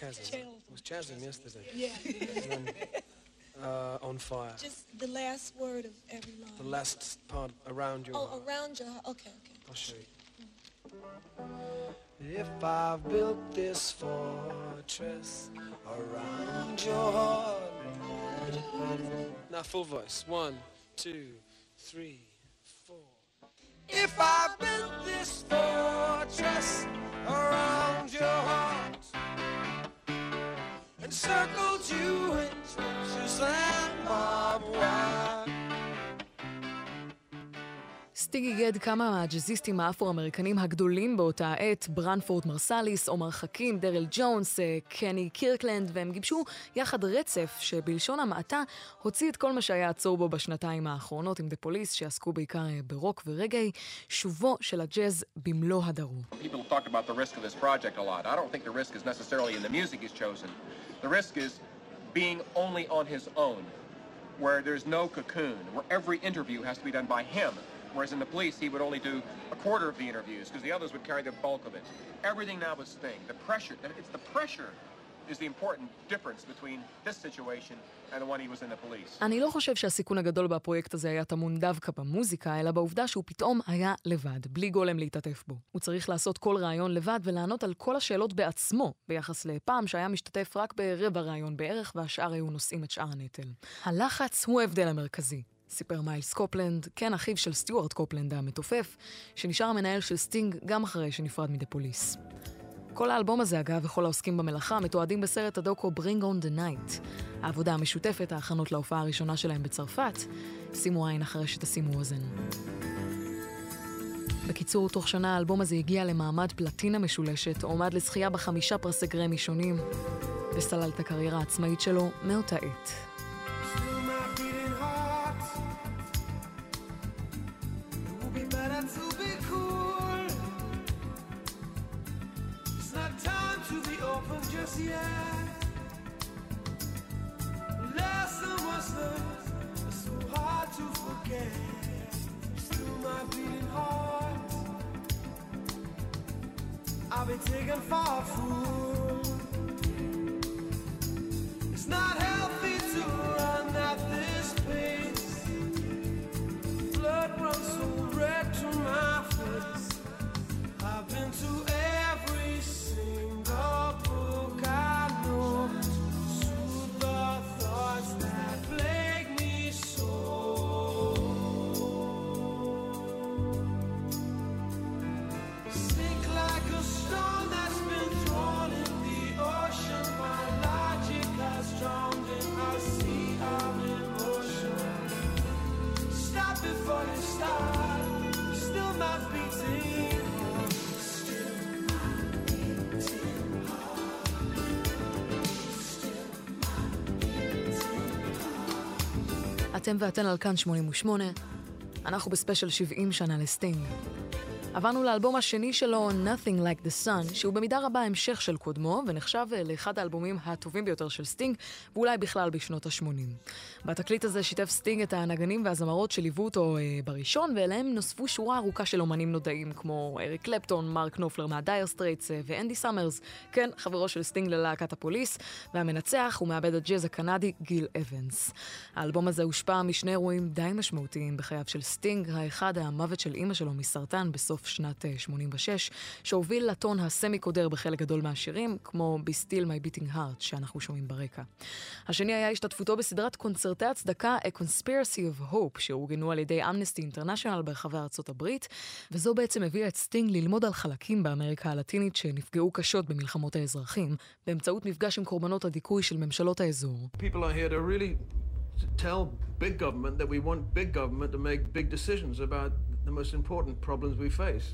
Speaker 4: Chasm.
Speaker 10: Chasm.
Speaker 4: It was chasm yesterday.
Speaker 10: Yeah.
Speaker 4: Uh, on fire.
Speaker 10: Just the last word of every line.
Speaker 4: The last part around your
Speaker 10: Oh,
Speaker 4: heart.
Speaker 10: around your okay, okay.
Speaker 4: I'll show you. If I've built this fortress around your heart. Now full voice. One, two, three, four. If I've built this fortress around your heart and circled you in trenches and barbed wire.
Speaker 1: סטינג איגד כמה מהג'אזיסטים האפרו-אמריקנים הגדולים באותה העת, ברנפורד מרסליס, עומר חכים, דרל ג'ונס, אה, קני קירקלנד, והם גיבשו יחד רצף שבלשון המעטה הוציא את כל מה שהיה עצור בו בשנתיים האחרונות עם דה פוליס, שעסקו בעיקר אה, ברוק ורגעי, שובו של הג'אז במלוא הדרו.
Speaker 11: Where there's no cocoon, where every interview has to be done by him. Whereas in the police, he would only do a quarter of the interviews because the others would carry the bulk of it. Everything now is Sting. The pressure, it's the pressure is the important difference between this situation and the one he was in the police.
Speaker 1: אני לא חושב שהסיכון הגדול בפרויקט הזה היה טמון דווקא במוזיקה, אלא בעובדה שהוא פתאום היה לבד, בלי גולם להתעטף בו. הוא צריך לעשות כל ראיון לבד ולענות על כל השאלות בעצמו, ביחס לפעם שהיה משתתף רק ברבע ראיון בערך, והשאר היו נושאים את שאר הנטל. הלחץ הוא ההבדל המרכזי. סיפר מיילס קופלנד, כן אחיו של סטיוארט קופלנד המתופף, שנשאר המנהל של סטינג גם אחרי שנפרד מ-The Police. כל האלבום הזה, אגב, וכל העוסקים במלאכה, מתועדים בסרט הדוקו Bring on the Night. העבודה המשותפת, ההכנות להופעה הראשונה שלהם בצרפת. שימו עין אחרי שתשימו אוזן. בקיצור, תוך שנה האלבום הזה הגיע למעמד פלטינה משולשת, הועמד לזכייה בחמישה פרסי גרמי שונים, וסלל את הקריירה העצמאית שלו מאותה עת.
Speaker 2: I'll be taken for a fool. It's not
Speaker 1: אתם ואתן על כאן 88, אנחנו בספיישל 70 שנה לסטינג. עברנו לאלבום השני שלו, Nothing Like the Sun, שהוא במידה רבה המשך של קודמו, ונחשב אה, לאחד האלבומים הטובים ביותר של סטינג, ואולי בכלל בשנות ה-80. בתקליט הזה שיתף סטינג את הנגנים והזמרות שליוו אותו אה, בראשון, ואליהם נוספו שורה ארוכה של אומנים נודעים, כמו אריק קלפטון, מרק נופלר מה-Dire Straits אה, ואנדי סאמרס, כן, חברו של סטינג ללהקת הפוליס, והמנצח הוא מעבד הג'אז הקנדי גיל אבנס. האלבום הזה הושפע משני אירועים די משמעותיים בחייו של סטינג, האחד המוות של אימא שלו מסרטן בסוף שנת אה, 86, שהוביל לטון הסמי-קודר בחלק גדול מהשירים, כמו Be Still My Beating Heart, שאנחנו שומעים ברקע. השני היה השתתפותו בסדרת קונצרטי הצדקה A Conspiracy of Hope, שאורגנו על ידי Amnesty International ברחבי ארצות הברית, וזו בעצם הביאה את סטינג ללמוד על חלקים באמריקה הלטינית שנפגעו קשות במלחמות האזרחים, באמצעות מפגש עם קורבנות הדיכוי של ממשלות האזור.
Speaker 8: To
Speaker 12: tell big government that we want big government to make big decisions about the most important problems we face.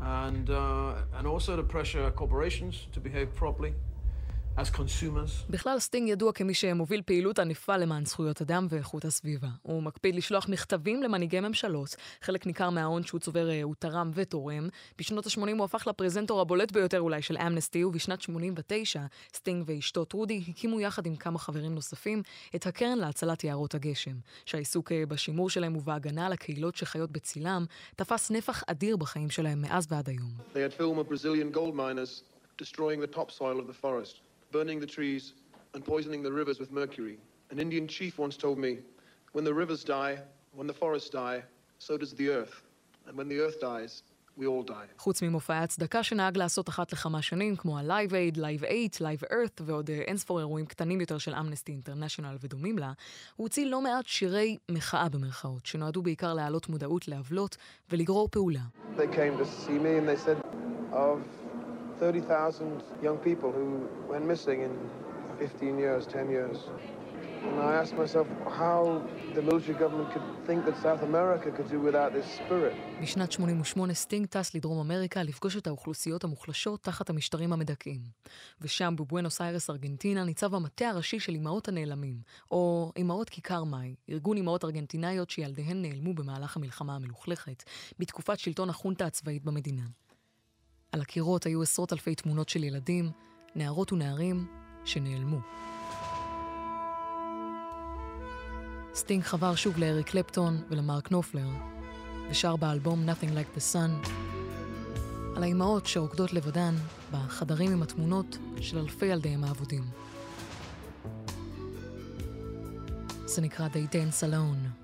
Speaker 12: And, uh, and also to pressure corporations to behave properly.
Speaker 2: בכלל, סטינג ידוע כמי שמוביל פעילות ענפה למען זכויות אדם ואיכות הסביבה. הוא מקפיד לשלוח מכתבים למנהיגי ממשלות, חלק ניכר מההון שהוא צובר אה, הוא תרם ותורם. בשנות ה-80 הוא הפך לפרזנטור הבולט ביותר אולי של אמנסטי, ובשנת 89 סטינג ואשתו טרודי הקימו יחד עם כמה חברים נוספים את הקרן להצלת יערות הגשם, שהעיסוק אה, בשימור שלהם ובהגנה על הקהילות שחיות בצילם, תפס נפח אדיר בחיים שלהם מאז ועד היום.
Speaker 13: They had film of Brazilian gold miners destroying the topsoil of the forest, burning the trees, and poisoning the rivers with mercury. An Indian chief once told me, when the rivers die, when the forests die, so does the earth. And when the earth dies, we all die.
Speaker 2: חוץ ממופעי הצדקה שנהג לעשות אחת לכמה שנים, כמו ה-Live Aid, Live 8, Live Earth ועוד אה, אינספור אירועים קטנים יותר של אמנסטי אינטרנשיונל ודומים לה, הוא הוציא לא מעט שירי מחאה במרכאות, שנועדו בעיקר להעלות מודעות לעוולות ולגרור פעולה.
Speaker 13: They came to see me and they said, of 30,000 young people who went missing in 15 years, 10 years. And I asked myself how the military government could think that South America could do without this spirit.
Speaker 2: בשנת 88 סטינג טס לדרום אמריקה לפגוש את האוכלוסיות המוחלשות תחת המשטרים המדכאים. ושם בבואנוס איירס ארגנטינה ניצב המטה הראשי של אמהות הנעלמים, או אמהות כיכר מאי, ארגון אמהות ארגנטינאיות שילדיהן נעלמו במהלך המלחמה המלוכלכת, בתקופת שלטון החונטה הצבאית במדינה. על הקירות היו עשרות אלפי תמונות של ילדים, נערות ונערים שנעלמו. סטינג חבר שוב לאריק קלפטון ולמרק נופלר, ושר באלבום Nothing Like the Sun על האימהות שרוקדות לבדן בחדרים עם התמונות של אלפי ילדיהם האבודים. זה נקרא They Dance Alone.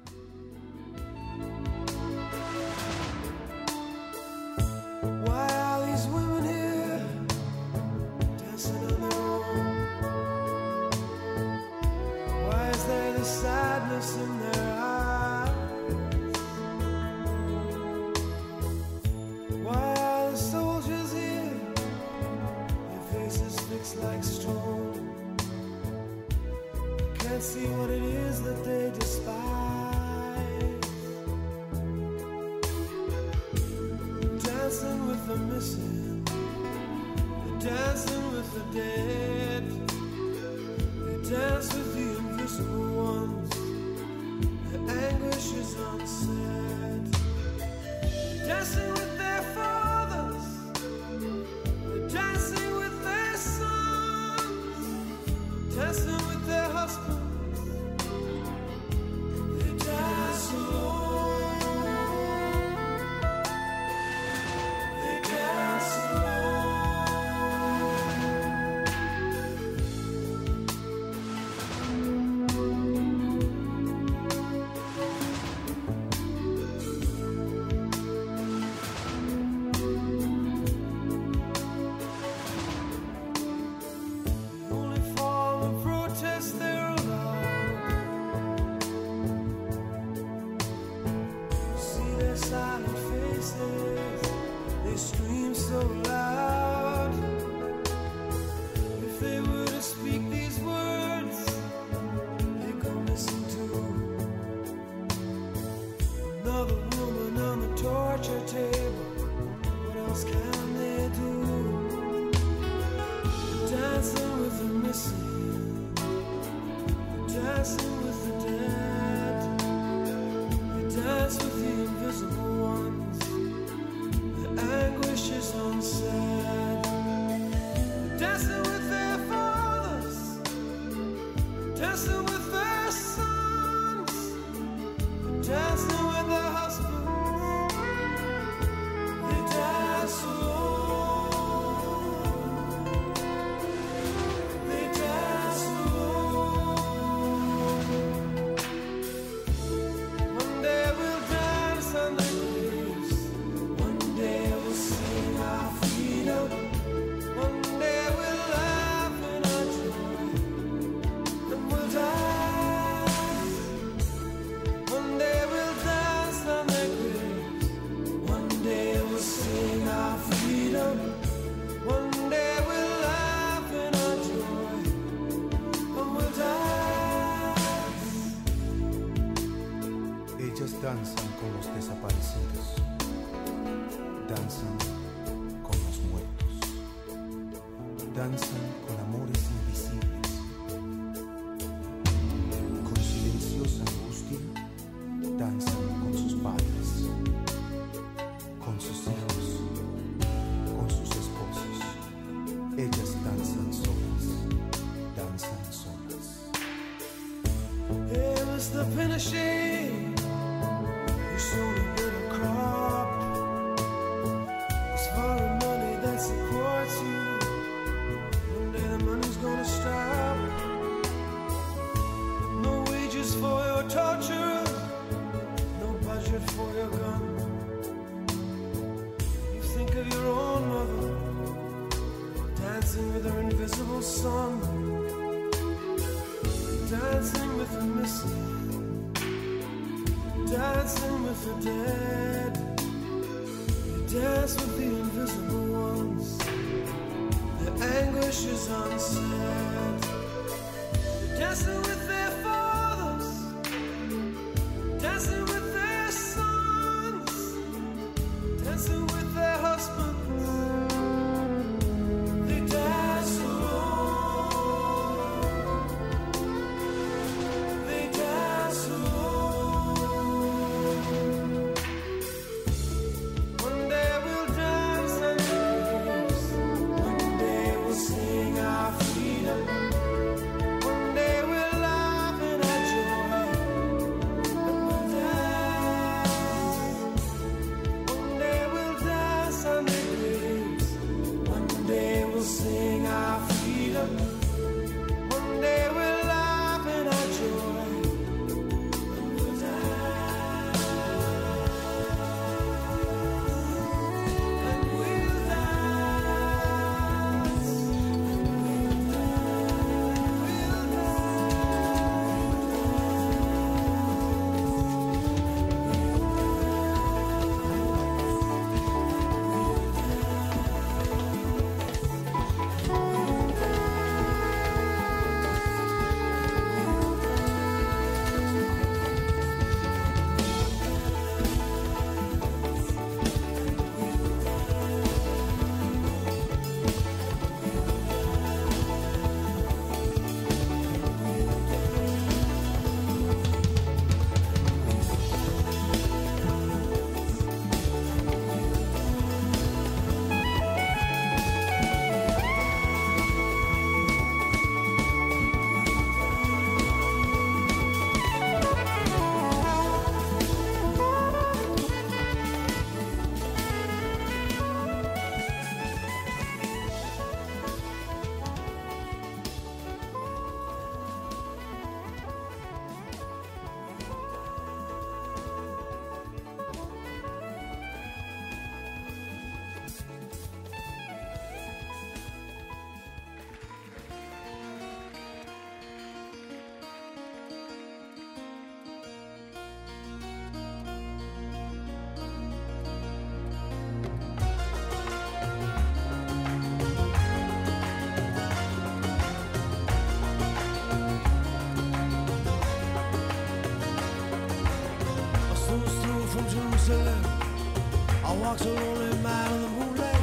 Speaker 14: a lonely man in the moonlight.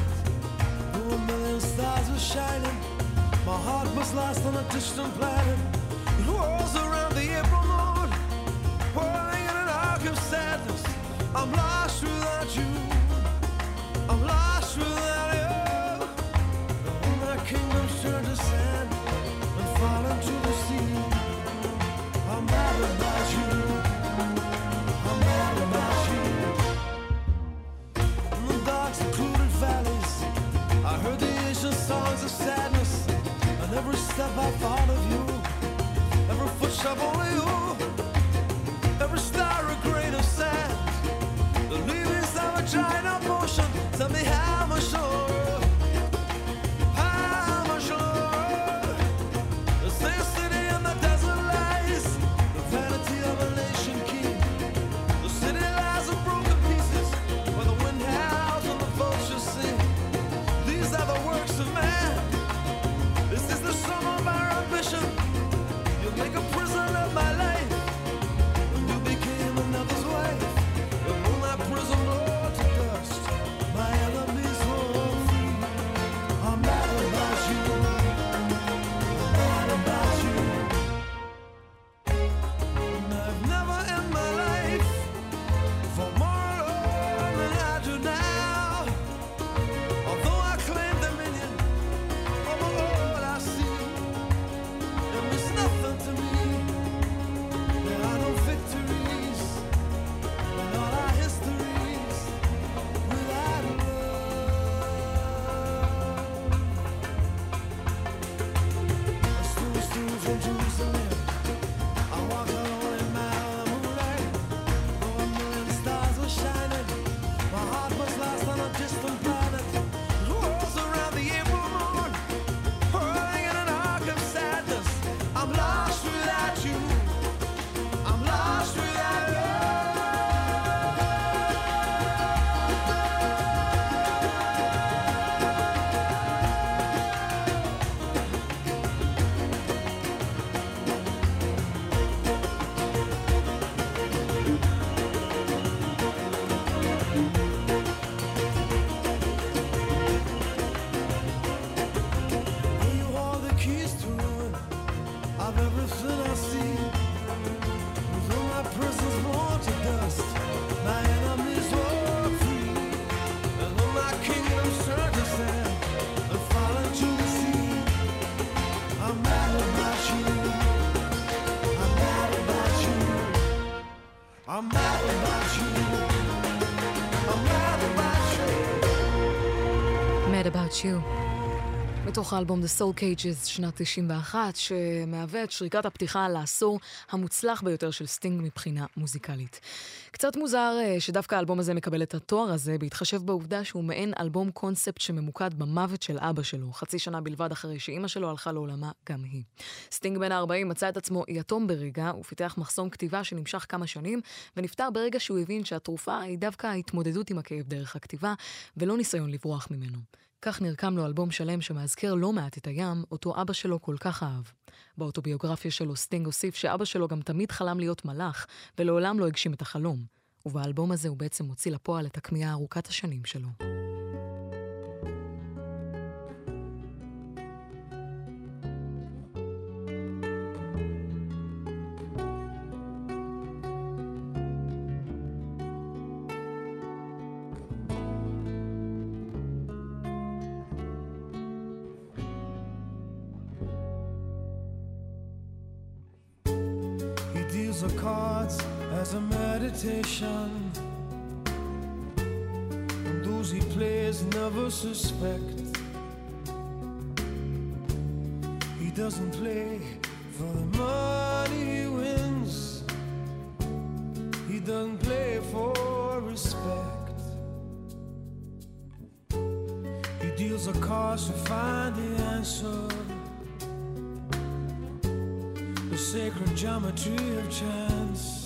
Speaker 14: A million stars were shining. My heart was lost on a distant planet.
Speaker 1: מתוך האלבום The Soul Cages שנת 91, שמהווה את שריקת הפתיחה לעשור המוצלח ביותר של סטינג מבחינה מוזיקלית. קצת מוזר אה, שדווקא האלבום הזה מקבל את התואר הזה, בהתחשב בעובדה שהוא מעין אלבום קונספט שממוקד במוות של אבא שלו, חצי שנה בלבד אחרי שאימא שלו הלכה לעולמה גם היא. סטינג בן ה-40 מצא את עצמו יתום ברגע, ופיתח מחסום כתיבה שנמשך כמה שנים, ונפטר ברגע שהוא הבין שהתרופה היא דווקא ההתמודדות עם הכאב דרך הכתיבה, ולא ניסיון לברוח ממנו. כך נרקם לו אלבום שלם שמאזכר לא מעט את הים, אותו אבא שלו כל כך אהב. באוטוביוגרפיה שלו סטינג הוסיף שאבא שלו גם תמיד חלם להיות מלח, ולעולם לא הגשים את החלום. ובאלבום הזה הוא בעצם מוציא לפועל את הכמיהה ארוכת השנים שלו.
Speaker 2: A meditation. And those he plays never suspect. He doesn't play for the money he wins. He doesn't play for respect. He deals the cards to find the answer the sacred geometry of chance,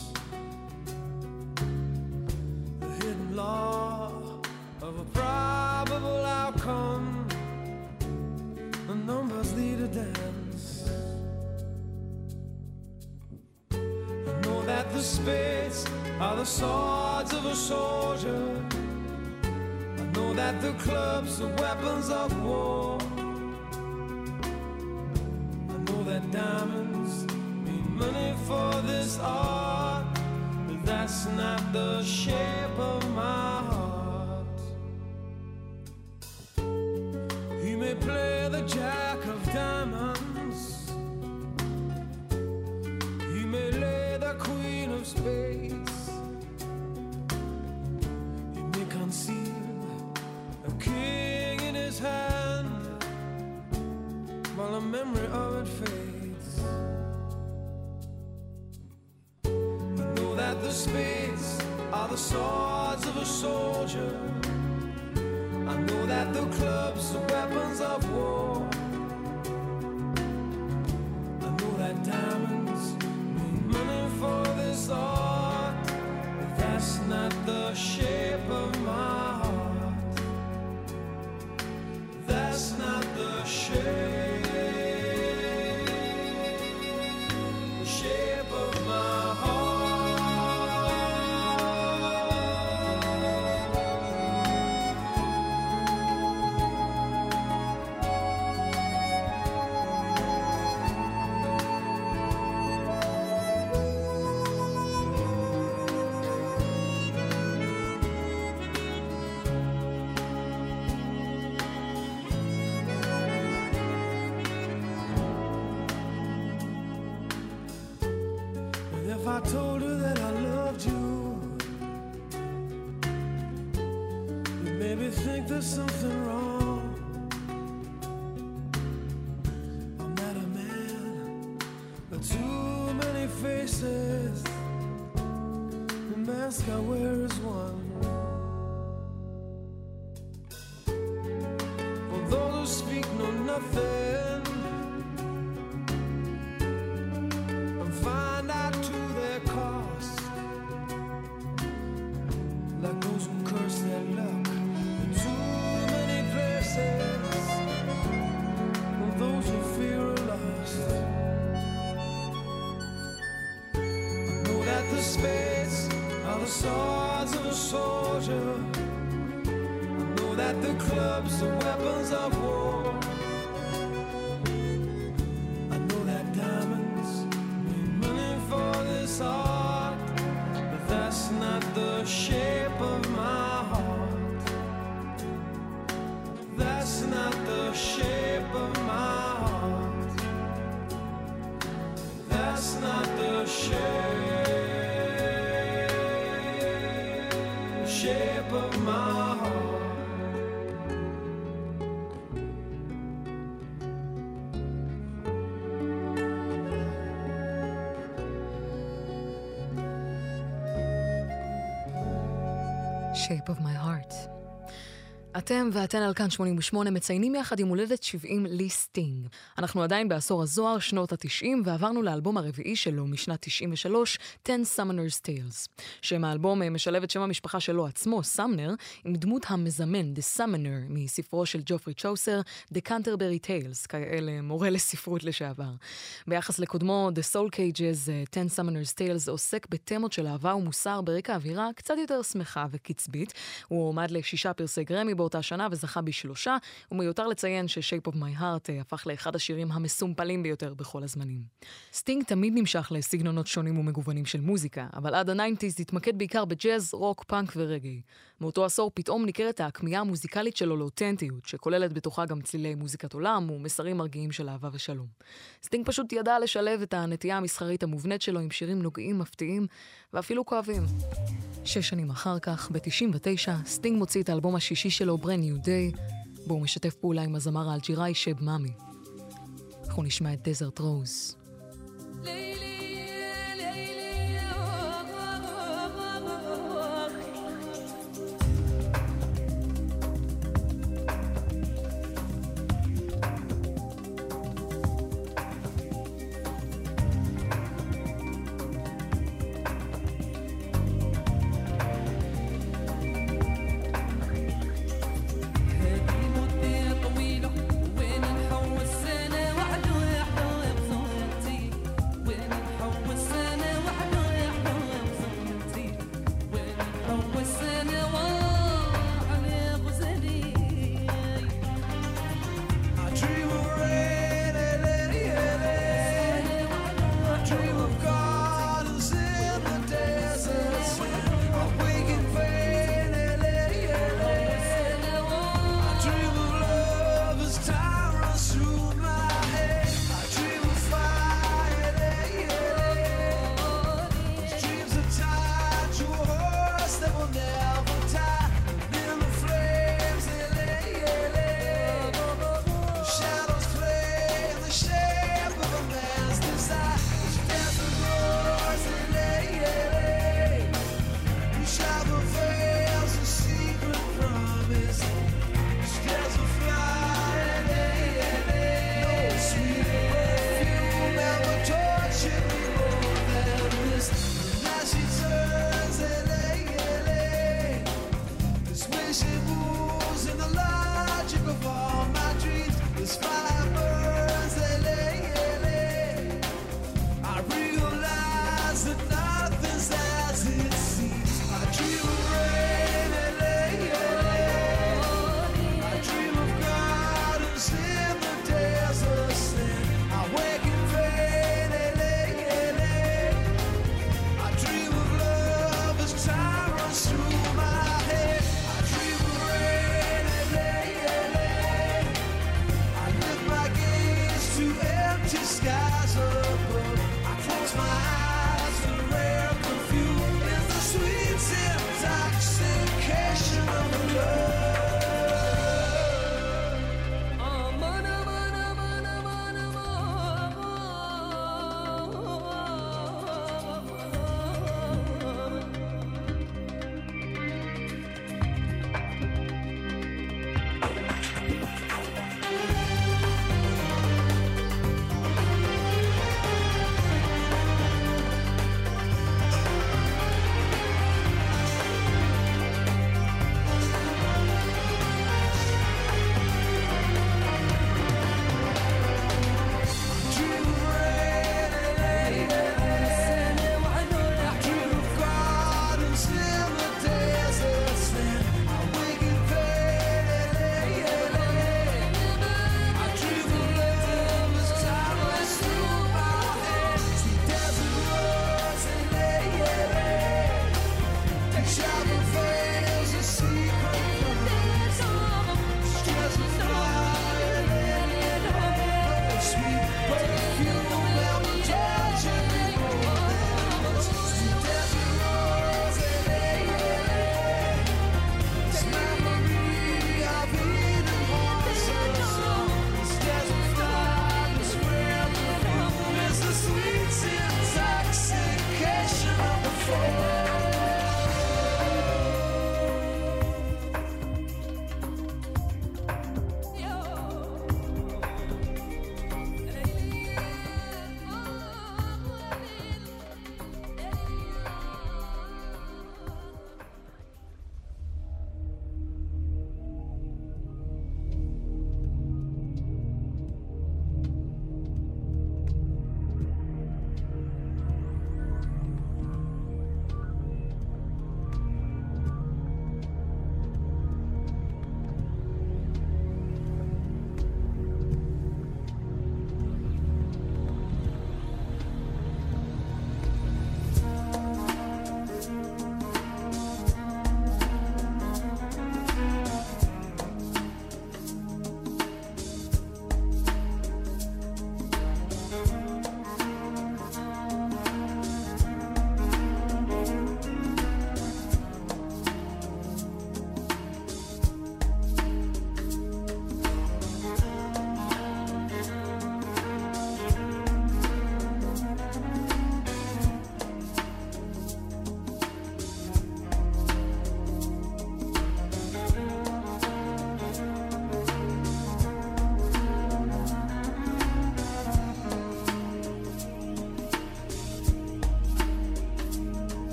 Speaker 2: Shape of my heart.
Speaker 1: אתם ואתן על כאן 88 מציינים יחד יום הולדת 70 לסטינג. אנחנו עדיין בעשור הזוהר, שנות ה-90, ועברנו לאלבום הרביעי שלו משנת 93, 10 Summoner's Tales. שם האלבום משלב את שם המשפחה שלו עצמו, סמנר, עם דמות המזמן, The Summoner, מספרו של ג'ופרי צ'אוסר, The Canterbury Tales, כיאה למורה לספרות לשעבר. ביחס לקודמו, The Soul Cages, 10 Summoner's Tales, עוסק בתמות של אהבה ומוסר ברקע אווירה קצת יותר שמחה וקצבית. הוא הועמד לשישה פרסי גרמי באותה שנה וזכה בשלושה, ומיותר לציין ש-Shape of My Heart אה, הפך לאחד השירים המסומפלים ביותר בכל הזמנים. סטינג תמיד נמשך לסגנונות שונים ומגוונים של מוזיקה, אבל עד ה-nineties התמקד בעיקר בג'אז, רוק, פאנק ורגאיי. מאותו עשור פתאום ניכרת הכמיהה המוזיקלית שלו לאותנטיות, שכוללת בתוכה גם צלילי מוזיקת עולם ומסרים מרגיעים של אהבה ושלום. סטינג פשוט ידע לשלב את הנטייה המסחרית המובנית שלו עם שירים נוגעים, מפתיעים ואפילו כואבים. שש שנים אחר כך, ב-99, סטינג מוציא את האלבום השישי שלו, Brand New Day, בו הוא משתף פעולה עם הזמר האלג'יראי שב מאמי. אנחנו נשמע את
Speaker 14: Desert Rose. ليلي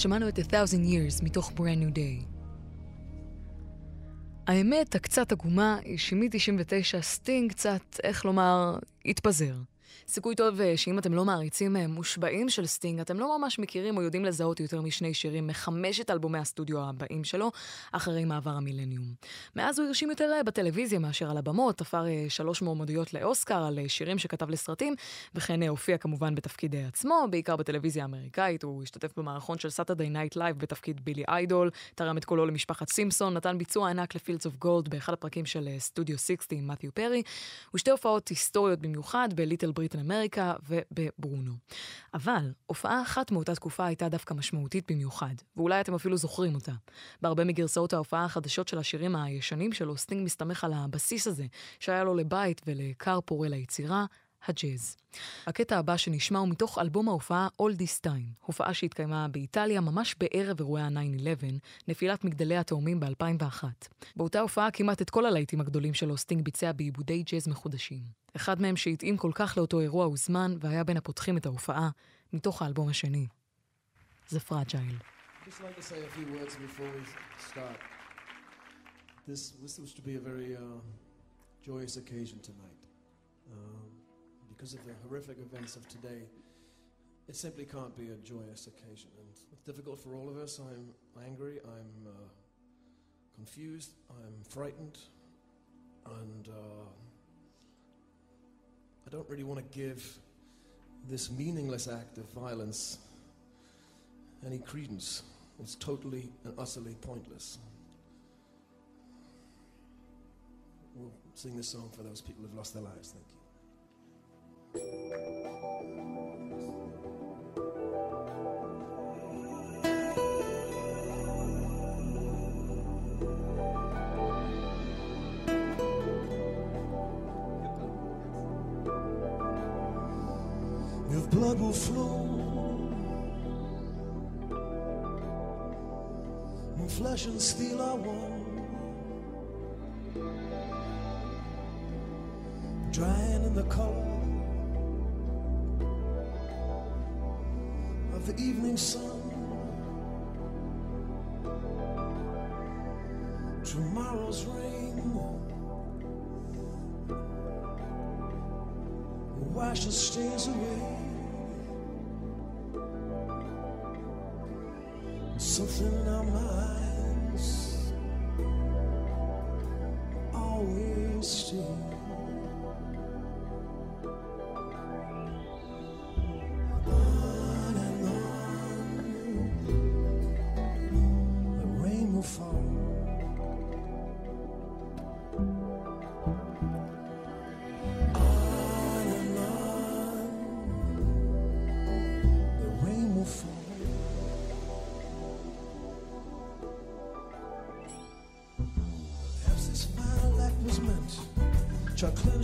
Speaker 1: שמענו את A Thousand Years מתוך Brand New Day. האמת הקצת עגומה היא שמ-99 סטינג קצת, איך לומר, התפזר. סיכוי טוב אה, שאם אתם לא מעריצים אה, מושבעים של סטינג, אתם לא ממש מכירים או יודעים לזהות יותר משני שירים מחמשת אלבומי הסטודיו הבאים שלו, אחרי מעבר המילניום. מאז הוא הרשים יותר אה, בטלוויזיה מאשר על הבמות, תפר שלוש מועמדויות לאוסקר על שירים שכתב לסרטים, וכן הופיע כמובן בתפקיד עצמו, בעיקר בטלוויזיה האמריקאית, הוא השתתף במערכון של Saturday Night Live בתפקיד בילי איידול, תרם את קולו למשפחת סימפסון, נתן ביצוע ענק ל Fields of Gold באחד הפרקים של סטודיו 60 עם מת'יו פרי, ושתי הופעות היסטוריות במיוחד ב Little Britain אמריקה ובברונו. אבל הופעה אחת מאותה תקופה הייתה דווקא משמעותית במיוחד, ואולי אתם אפילו זוכרים אותה. בהרבה מגרסאות ההופעה החדשות של השירים הישנים שלו, סטינג מסתמך על הבסיס הזה, שהיה לו לבית ולכר פורה ליצירה, הג'אז. הקטע הבא שנשמע הוא מתוך אלבום ההופעה All This Time, הופעה שהתקיימה באיטליה ממש בערב אירועי ה-9-11, נפילת מגדלי התאומים ב-2001. באותה הופעה כמעט את כל הלהיטים הגדולים שלו סטינג ביצע בעיבודי ג'אז מחודשים. אחד מהם שהתאים כל כך לאותו אירוע הוזמן והיה בין הפותחים את ההופעה, מתוך האלבום השני.
Speaker 14: we start. This, this was to be a very uh, joyous occasion tonight. Um, because of the horrific events of today, it simply can't be a joyous occasion. And it's difficult for all of us. I'm angry, I'm uh, confused, I'm frightened, and uh, I don't really want to give this meaningless act of violence any credence. It's totally and utterly pointless. We'll sing this song for those people who've lost their lives. Thank you. And steel are one, drying in the color of the evening sun. Tomorrow's rain wash the stains away. Something in our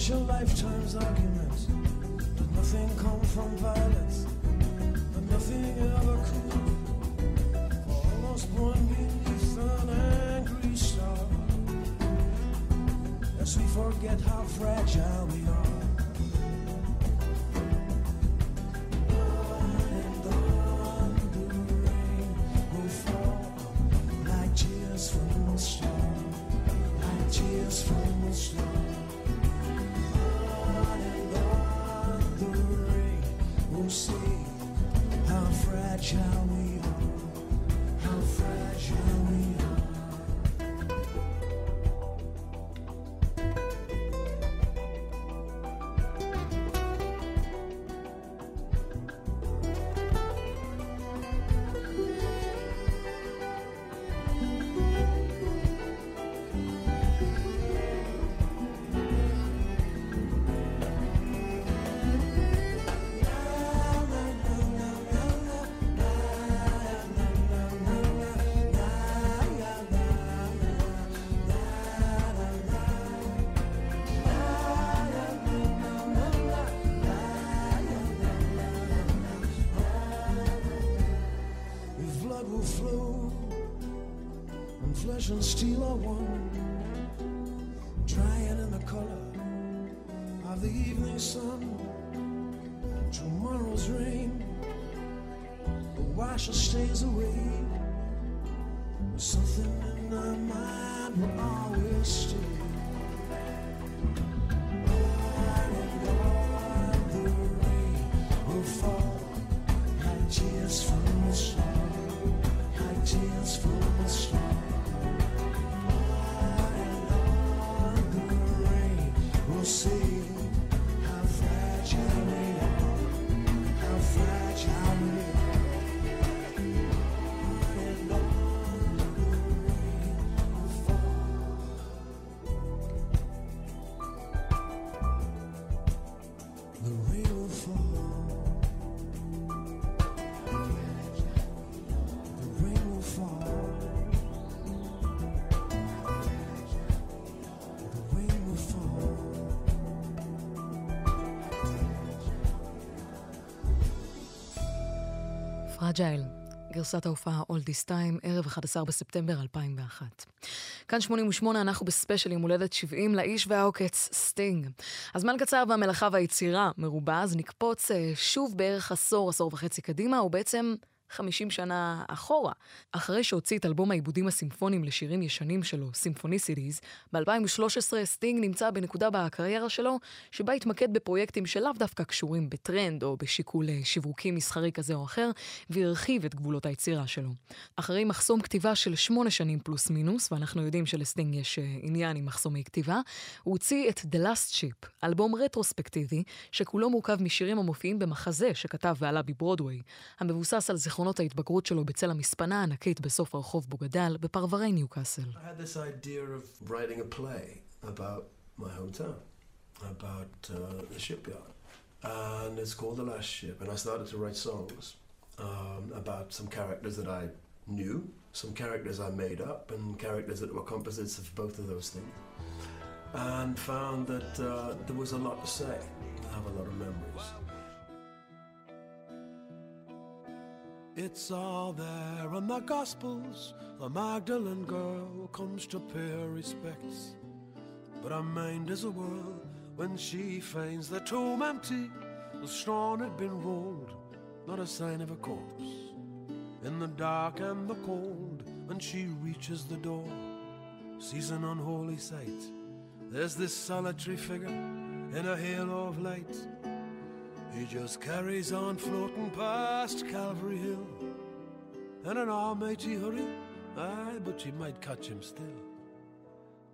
Speaker 14: clinch a lifetime's argument. Did nothing come from violence, but nothing ever could. Almost born beneath an angry star, as we forget how fragile and steel are one, drying in the color of the evening sun. Tomorrow's rain will wash the stains away. Fragile,
Speaker 1: גרסת ההופעה All This ערב 11 בספטמבר 2001. כאן 88, אנחנו בספיישל יום הולדת 70 לאיש והעוקץ סטינג. הזמן קצר והמלאכה והיצירה מרובה, אז נקפוץ אה, שוב בערך עשור, עשור וחצי קדימה, או בעצם 50 שנה אחורה. אחרי שהוציא את אלבום העיבודים הסימפוניים לשירים ישנים שלו, Symphonicities, ב-2013 סטינג נמצא בנקודה בקריירה שלו, שבה התמקד בפרויקטים שלאו דווקא קשורים בטרנד או בשיקול אה, שיווקי מסחרי כזה או אחר, והרחיב את גבולות היצירה שלו. אחרי מחסום כתיבה של שמונה שנים פלוס מינוס, ואנחנו יודעים שלסטינג יש אה, עניין עם מחסומי כתיבה, הוא הוציא את The Last Ship, אלבום רטרוספקטיבי, שכולו מורכב משירים המופיעים במחזה שכתב ועלה בברודוויי, המבוסס על זיכרונות ההתבגרות שלו בצל המספנה הענקית בסוף הרחוב בו גדל, בפרברי ניוקאסל.
Speaker 8: I had this idea of writing a play about my hometown, about uh, the shipyard. And it's called The Last Ship. And I started to write songs um, about some characters that I knew, some characters I made up, and characters that were composites of both of those things. And found that uh, there was a lot to say. I have a lot of memories.
Speaker 2: It's all there in the Gospels. The Magdalene girl comes to pay her respects. But her mind is a whirl when she finds the tomb empty. The stone had been rolled, not a sign of a corpse. In the dark and the cold, when she reaches the door, sees an unholy sight. There's this solitary figure in a halo of light. He just carries on floating past Calvary Hill. In an almighty hurry, aye, but she might catch him still.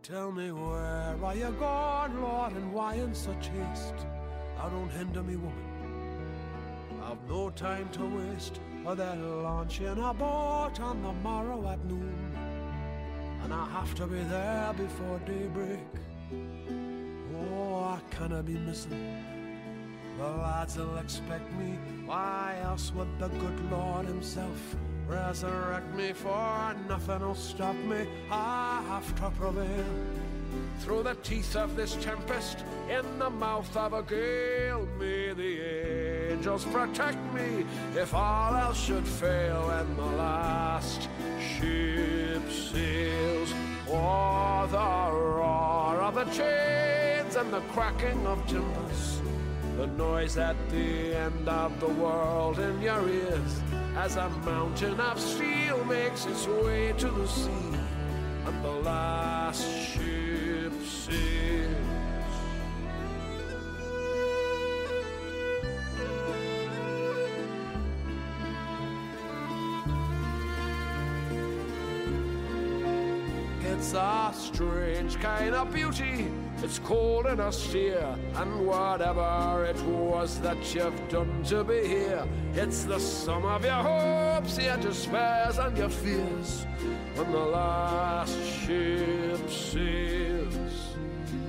Speaker 2: Tell me where are you gone, Lord, and why in such haste? I don't hinder me, woman. I've no time to waste, for they'll launch in a boat on the morrow at noon. And I have to be there before daybreak. Oh, I cannot be missing. The lads will expect me. Why else would the good Lord Himself resurrect me? For nothing will stop me. I have to prevail. Through the teeth of this tempest, in the mouth of a gale, may the angels protect me if all else should fail and the last ship sails. Or the roar of the chains and the cracking of timbers. The noise at the end of the world in your ears as a mountain of steel makes its way to the sea and the last ship sails. It's a strange kind of beauty. It's cold and austere, and whatever it was that you've done to be here, it's the sum of your hopes, your despairs, and your fears. When the last ship sails,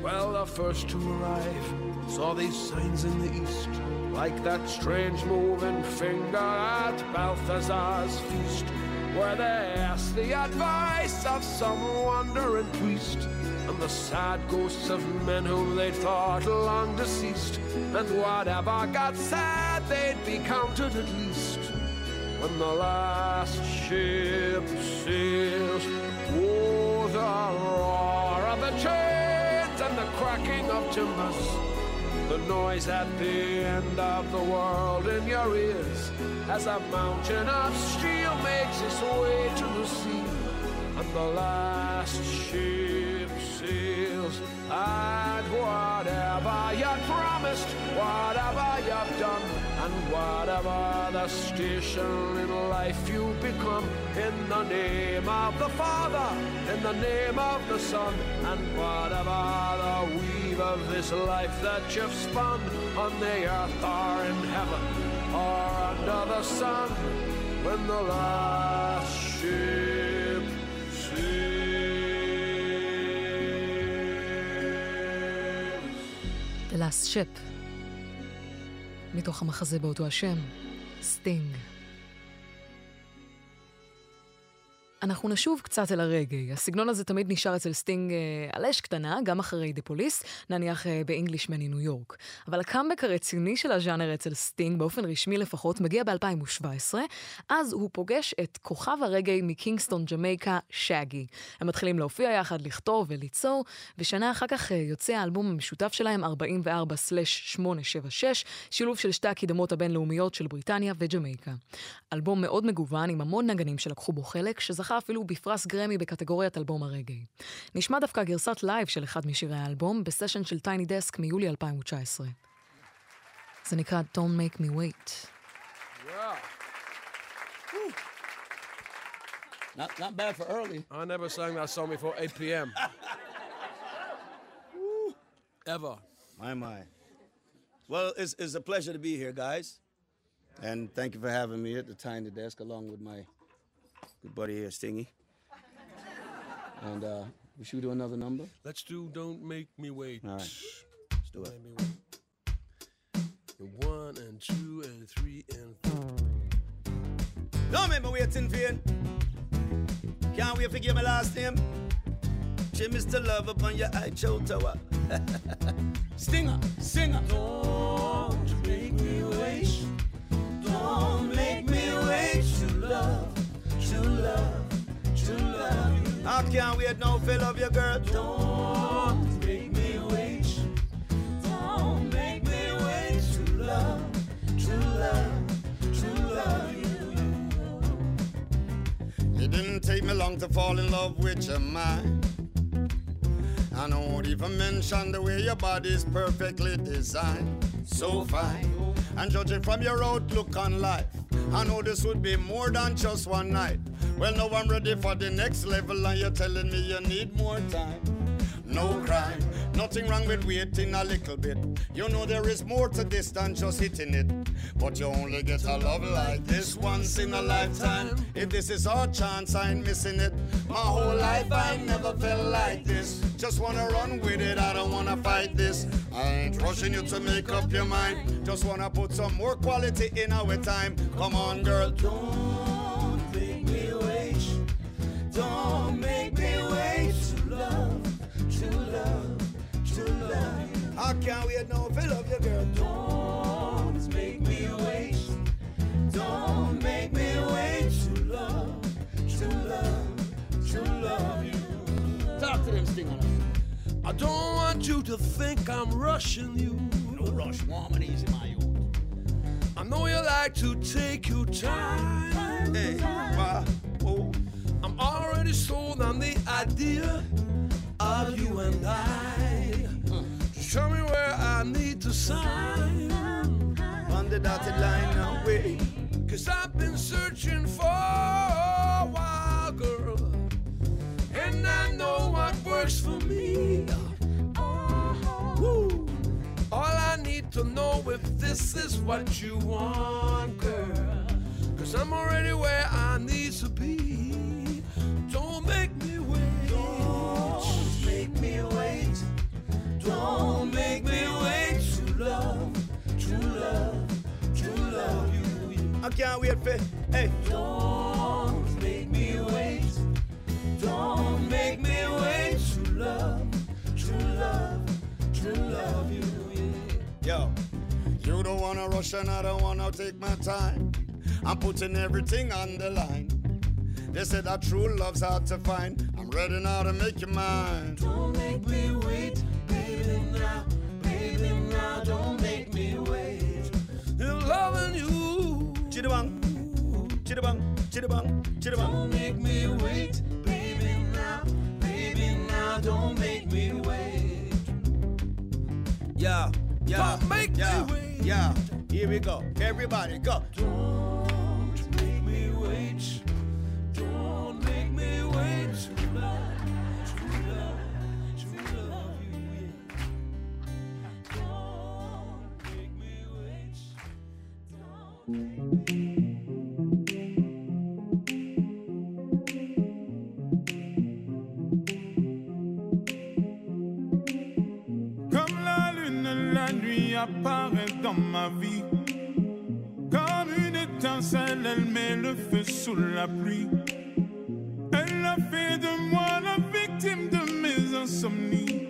Speaker 2: well, the first to arrive saw these signs in the east, like that strange moving finger at Balthazar's feast where they asked the advice of some wandering priest and the sad ghosts of men whom they thought long deceased. And whatever got said they'd be counted at least. When the last ship sails oh the roar of the chains and the cracking of timbers the noise at the end of the world in your ears as a mountain of steel makes its way to the sea. And the last ship sails and whatever you promised whatever you've done and whatever the station in life you become. In the name of the father in the name of the son and whatever the weave of this life that you've spun on the earth or in heaven or under the sun when the last ship sails.
Speaker 1: The Last Ship. מתוך המחזה באותו השם, סטינג. אנחנו נשוב קצת אל הרגאיי. הסגנון הזה תמיד נשאר אצל סטינג אה, על אש קטנה, גם אחרי The Police, נניח אה, ב Englishman in New York. אבל הקאמבק הרציני של הז'אנר אצל סטינג, באופן רשמי לפחות, מגיע ב-2017. אז הוא פוגש את כוכב הרגאיי מקינגסטון, ג'מייקה, שאגי. הם מתחילים להופיע יחד, לכתוב וליצור, ושנה אחר כך אה, יוצא האלבום המשותף שלהם, 44/876, שילוב של שתי הקידומות הבינלאומיות של בריטניה וג'מייקה. אלבום מאוד מגוון, עם המון נגנים שלקחו בו חלק, שזכה אפילו בפרס גרמי בקטגוריית אלבום הרגעי. נשמע דווקא גרסת לייב של אחד משירי האלבום, בסשן של טייני דסק מיולי 2019. זה נקרא Don't Make Me Wait.
Speaker 15: Not, not bad for early.
Speaker 14: I never sang that song before 8 p.m.
Speaker 15: Ever. My, my. Well, it's, it's a pleasure to be here, guys. And thank you for having me at the Tiny Desk along with my good buddy here, Stingy. And uh, we should do another number.
Speaker 14: Let's do Don't Make Me Wait.
Speaker 15: All right. Let's do it.
Speaker 14: One and two and three and four.
Speaker 15: Don't make me waiting for you. Can't wait to give my last name. She the Love upon your eye chow tower. Stinger, singer. Don't make me wait. Don't make me wait to love, to love, to love you. I can't wait now for love you, girl. Don't make me wait. Don't make me wait to love, to love, to love you. It didn't take me long to fall in love with your mind. I don't even mention the way your body's perfectly designed. So fine. And judging from your outlook on life, I know this would be more than just one night. Well, now I'm ready for the next level, and you're telling me you need more time. No crime, nothing wrong with waiting a little bit. You know there is more to this than just hitting it. But you only get a love like this once in a lifetime. If this is our chance, I ain't missing it. My whole life I never felt like this. Just wanna run with it, I don't wanna fight this. I ain't rushing you to make up your mind. Just wanna put some more quality in our time. Come on, girl. Don't I can't wait now to love you, girl. Don't make me wait. Don't make me wait to love, to love, to love you. Talk to them, Stinger.
Speaker 14: I don't want you to think I'm rushing you.
Speaker 15: No rush, warm and easy, my youth.
Speaker 14: I know you like to take your time.
Speaker 15: Hey, why? Oh.
Speaker 14: I'm already sold on the idea of you and I. Show me where I need to sign.
Speaker 15: On the dotted line now, wait.
Speaker 14: Cause I've been searching for a while, girl. And I know what works for me. Woo. All I need to know if this is what you want, girl. Cause I'm already where I need to be. Don't make
Speaker 15: Don't make me wait love, love, love you. I can't wait for hey. Don't make me wait. Don't make me wait to love, to love, to love you. Yo, you don't wanna rush and I don't wanna take my time. I'm putting everything on the line. They said that true love's hard to find. I'm ready now to make you mine. Don't make me wait, baby now, baby now. Don't make me wait.
Speaker 14: In loving you.
Speaker 15: Chittibang, chittibang, chittibang, chittibang. Don't make me wait, baby now, baby now. Don't make me wait. Yeah, yeah,
Speaker 14: Don't make me
Speaker 15: yeah,
Speaker 14: wait.
Speaker 15: Yeah, here we go. Everybody go.
Speaker 14: Don't make me wait.
Speaker 16: Comme la lune, la nuit apparaît dans ma vie, comme une étincelle elle met le feu sous la pluie elle a fait de moi la victime de mes insomnies.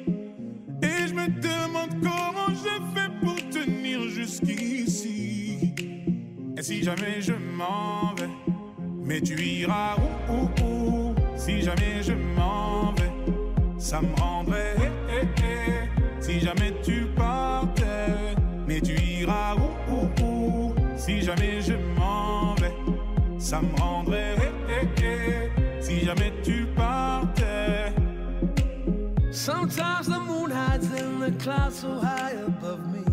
Speaker 16: Et je me demande comment je fais pour tenir jusqu'ici. Et si jamais je m'en vais, mais tu iras où, où, où? Si jamais je m'en vais, ça me rendrait. eh, eh, eh. Si jamais tu partais, mais tu iras où, où, où? Si jamais je m'en vais, ça me rendrait. Si jamais tu partais.
Speaker 2: Sometimes the moon hides in the clouds so high above me.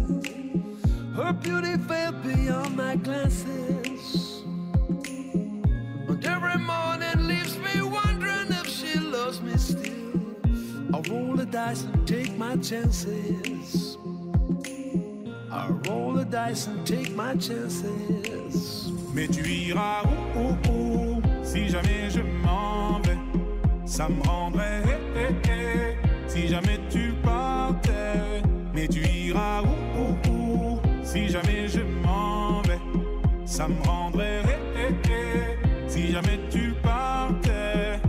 Speaker 2: Her beauty fell beyond my glances. And every morning leaves me wondering if she loves me still. I roll the dice and take my chances. I roll the dice and take my chances.
Speaker 16: Mais tu iras où, où, où Si jamais je m'en vais, ça me rendrait. eh, eh, eh. Si jamais tu partais, mais tu iras où, où, où? Si jamais je m'en vais, ça me rendrait. eh, eh, eh. Si jamais tu partais.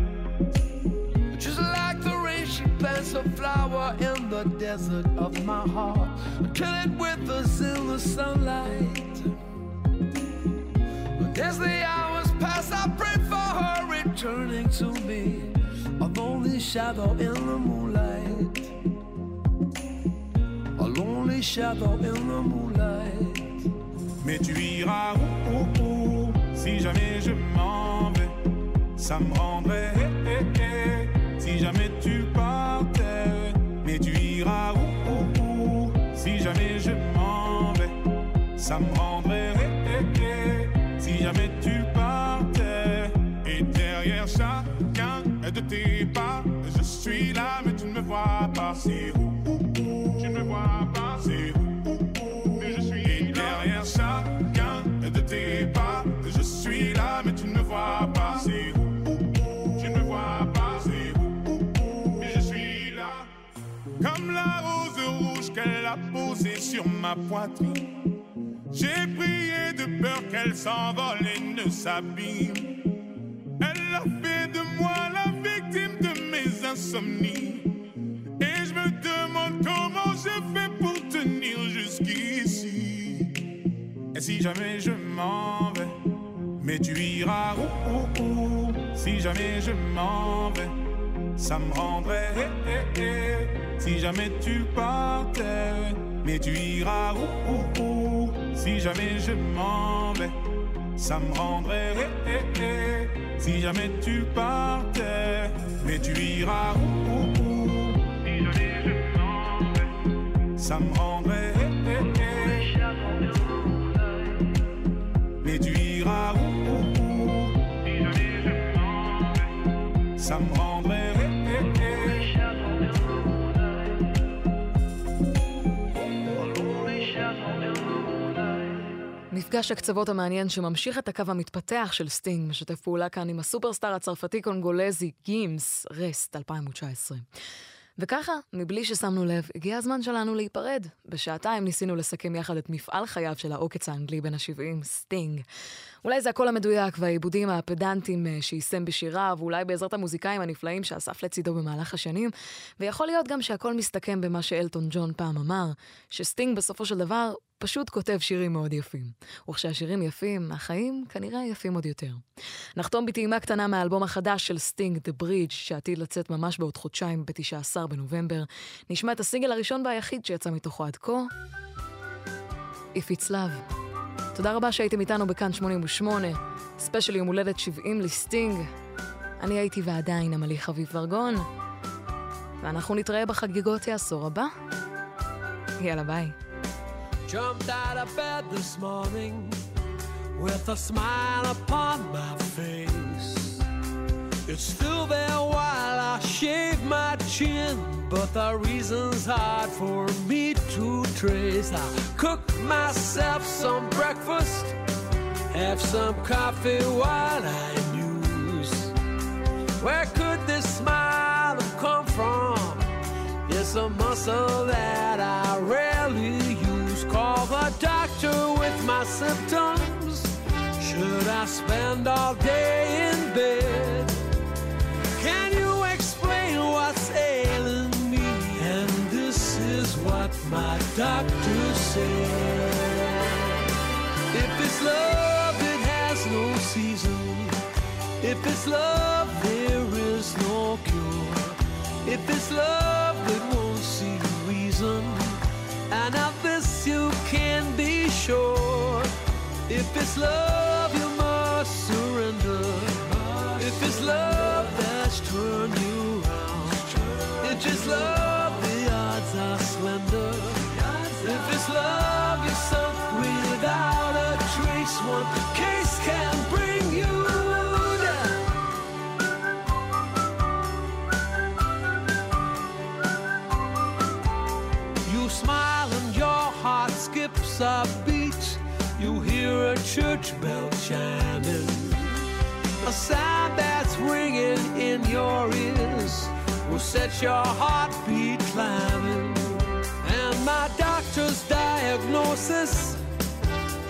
Speaker 2: Just like the rain, she plants a flower in the desert of my heart until it withers in the sunlight. As the hours pass, I pray her returning to me, a lonely shadow in the moonlight. A lonely shadow in the moonlight.
Speaker 16: Mais tu iras où, où, Si jamais je m'en vais, ça me rendrait. eh, eh, eh. Si jamais tu partais, mais tu iras où, où Si jamais je m'en vais, ça me rendrait. Derrière chacun de tes pas, je suis là, mais tu ne me vois pas. C'est où, où, où? Tu ne me vois pas. C'est où, où, où? Mais je suis et derrière chacun de tes pas, je suis là, mais tu ne me vois pas. C'est où, où, où? Tu ne me vois pas. C'est où, où, où? Mais je suis là. Comme la rose rouge qu'elle a posée sur ma poitrine. J'ai prié de peur qu'elle s'envole et ne s'abîme. Elle a fait de moi la victime de mes insomnies. Et je me demande comment je fais pour tenir jusqu'ici. Et si jamais je m'en vais, mais tu iras où, où, où? Si jamais je m'en vais, ça me rendrait. eh, eh, eh. Si jamais tu partais, mais tu iras où, où, où? Si jamais je m'en vais, ça me rendrait. eh, eh, eh. Si jamais tu partais, mais tu iras où, où, où? Si jamais je m'en vais, ça me rendrait. eh, eh, eh. Mais tu iras où, où, où? Si jamais je m'en vais, ça me rendrait.
Speaker 1: מפגש הקצוות המעניין שממשיך את הקו המתפתח של סטינג, משתף פעולה כאן עם הסופרסטאר הצרפתי-קונגולזי גימס, Reste 2019. וככה, מבלי ששמנו לב, הגיע הזמן שלנו להיפרד. בשעתיים ניסינו לסכם יחד את מפעל חייו של העוקץ האנגלי בן ה-70, סטינג. אולי זה הקול המדויק והעיבודים הפדנטיים אה, שיישם בשיריו, ואולי בעזרת המוזיקאים הנפלאים שאסף לצידו במהלך השנים, ויכול להיות גם שהכל מסתכם במה שאלטון ג'ון פעם אמר, שסטינג בסופו של דבר פשוט כותב שירים מאוד יפים. וכשהשירים יפים, החיים כנראה יפים עוד יותר. נחתום בטעימה קטנה מהאלבום החדש של סטינג, The Bridge, שעתיד לצאת ממש בעוד חודשיים, ב-19 בנובמבר. נשמע את הסינגל הראשון והיחיד שיצא מתוכו עד כה, If It's Love. תודה רבה שהייתם איתנו בכאן 88, ספיישל יום הולדת 70 לסטינג. אני הייתי ועדיין עמלי חביב ורגון, ואנחנו נתראה בחגיגות העשור הבא. יאללה ביי.
Speaker 2: Jumped out of bed this morning with a smile upon my face. It's still there while I shave my chin, but the reason's hard for me to trace. I cook myself some breakfast, have some coffee while I muse. Where could this smile have come from? It's a muscle that I rarely use. Call the doctor with my symptoms. Should I spend all day in bed? My doctor said. If it's love, it has no season. If it's love, there is no cure. If it's love, it won't see reason. And of this you can be sure. If it's love, you must surrender. If it's love that's turned you around, if it's love, a beat. You hear a church bell chiming. A sound that's ringing in your ears will set your heartbeat climbing. And my doctor's diagnosis,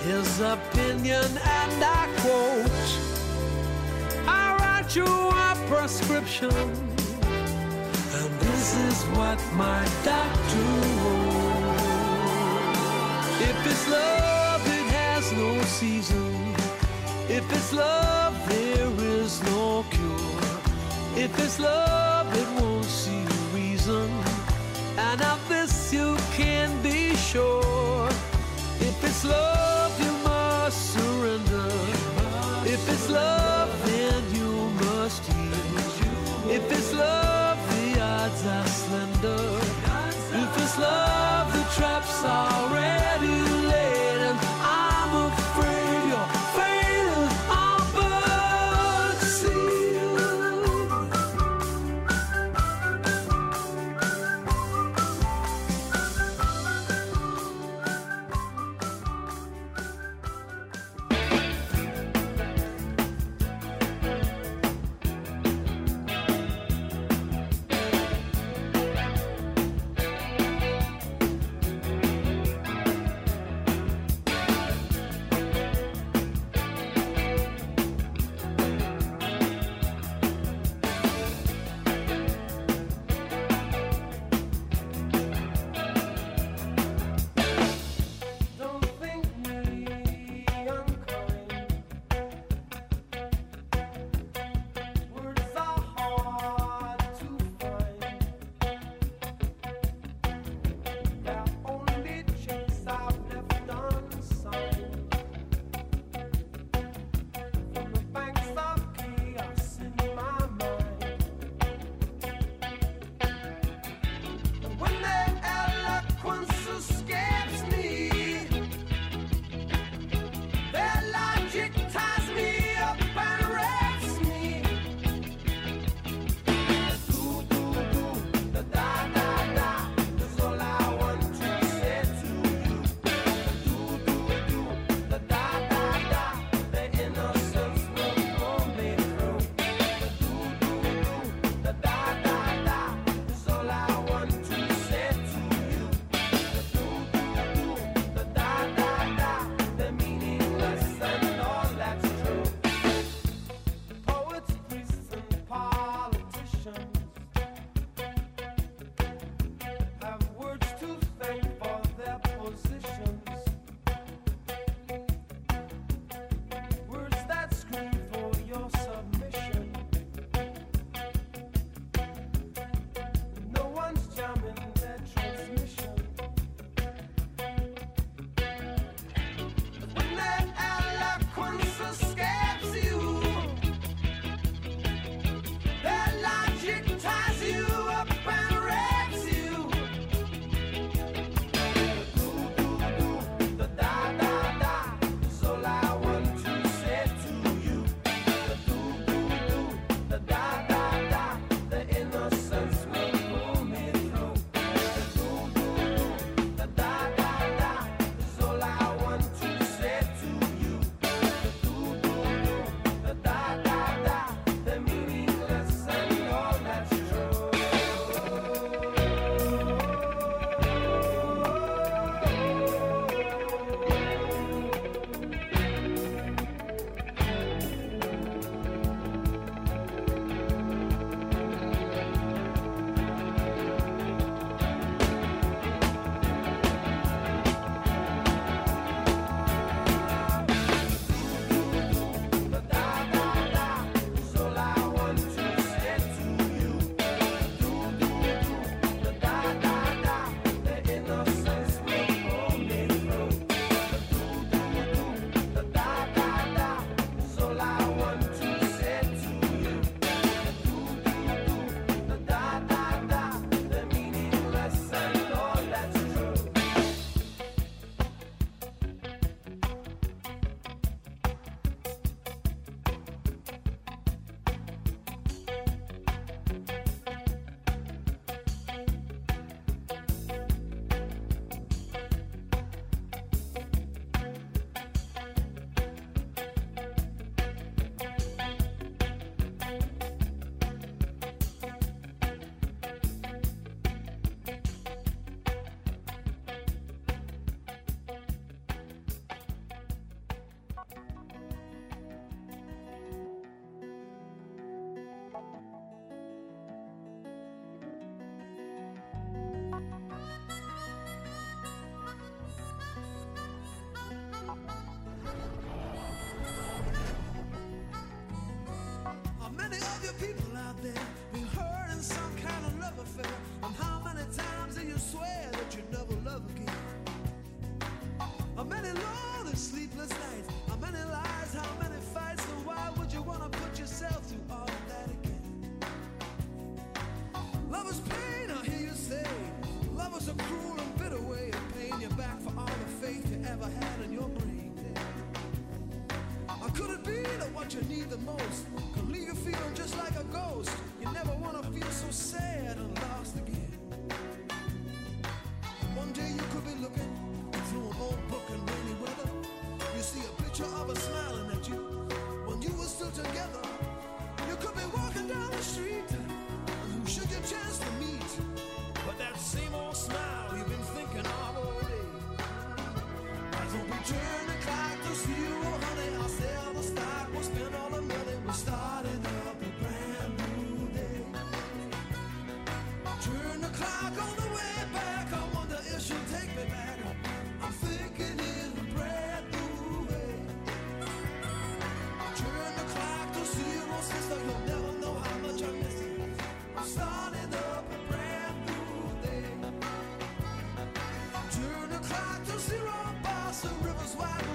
Speaker 2: his opinion, and I quote I write you a prescription. And this is what my doctor wrote. If it's love, it has no season. If it's love, there is no cure. If it's love, it won't see reason. And of this you can be sure. If it's love, you must surrender. If it's love, then you must yield. If it's love, the odds are slender. If it's love, the trap's already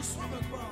Speaker 2: swim across.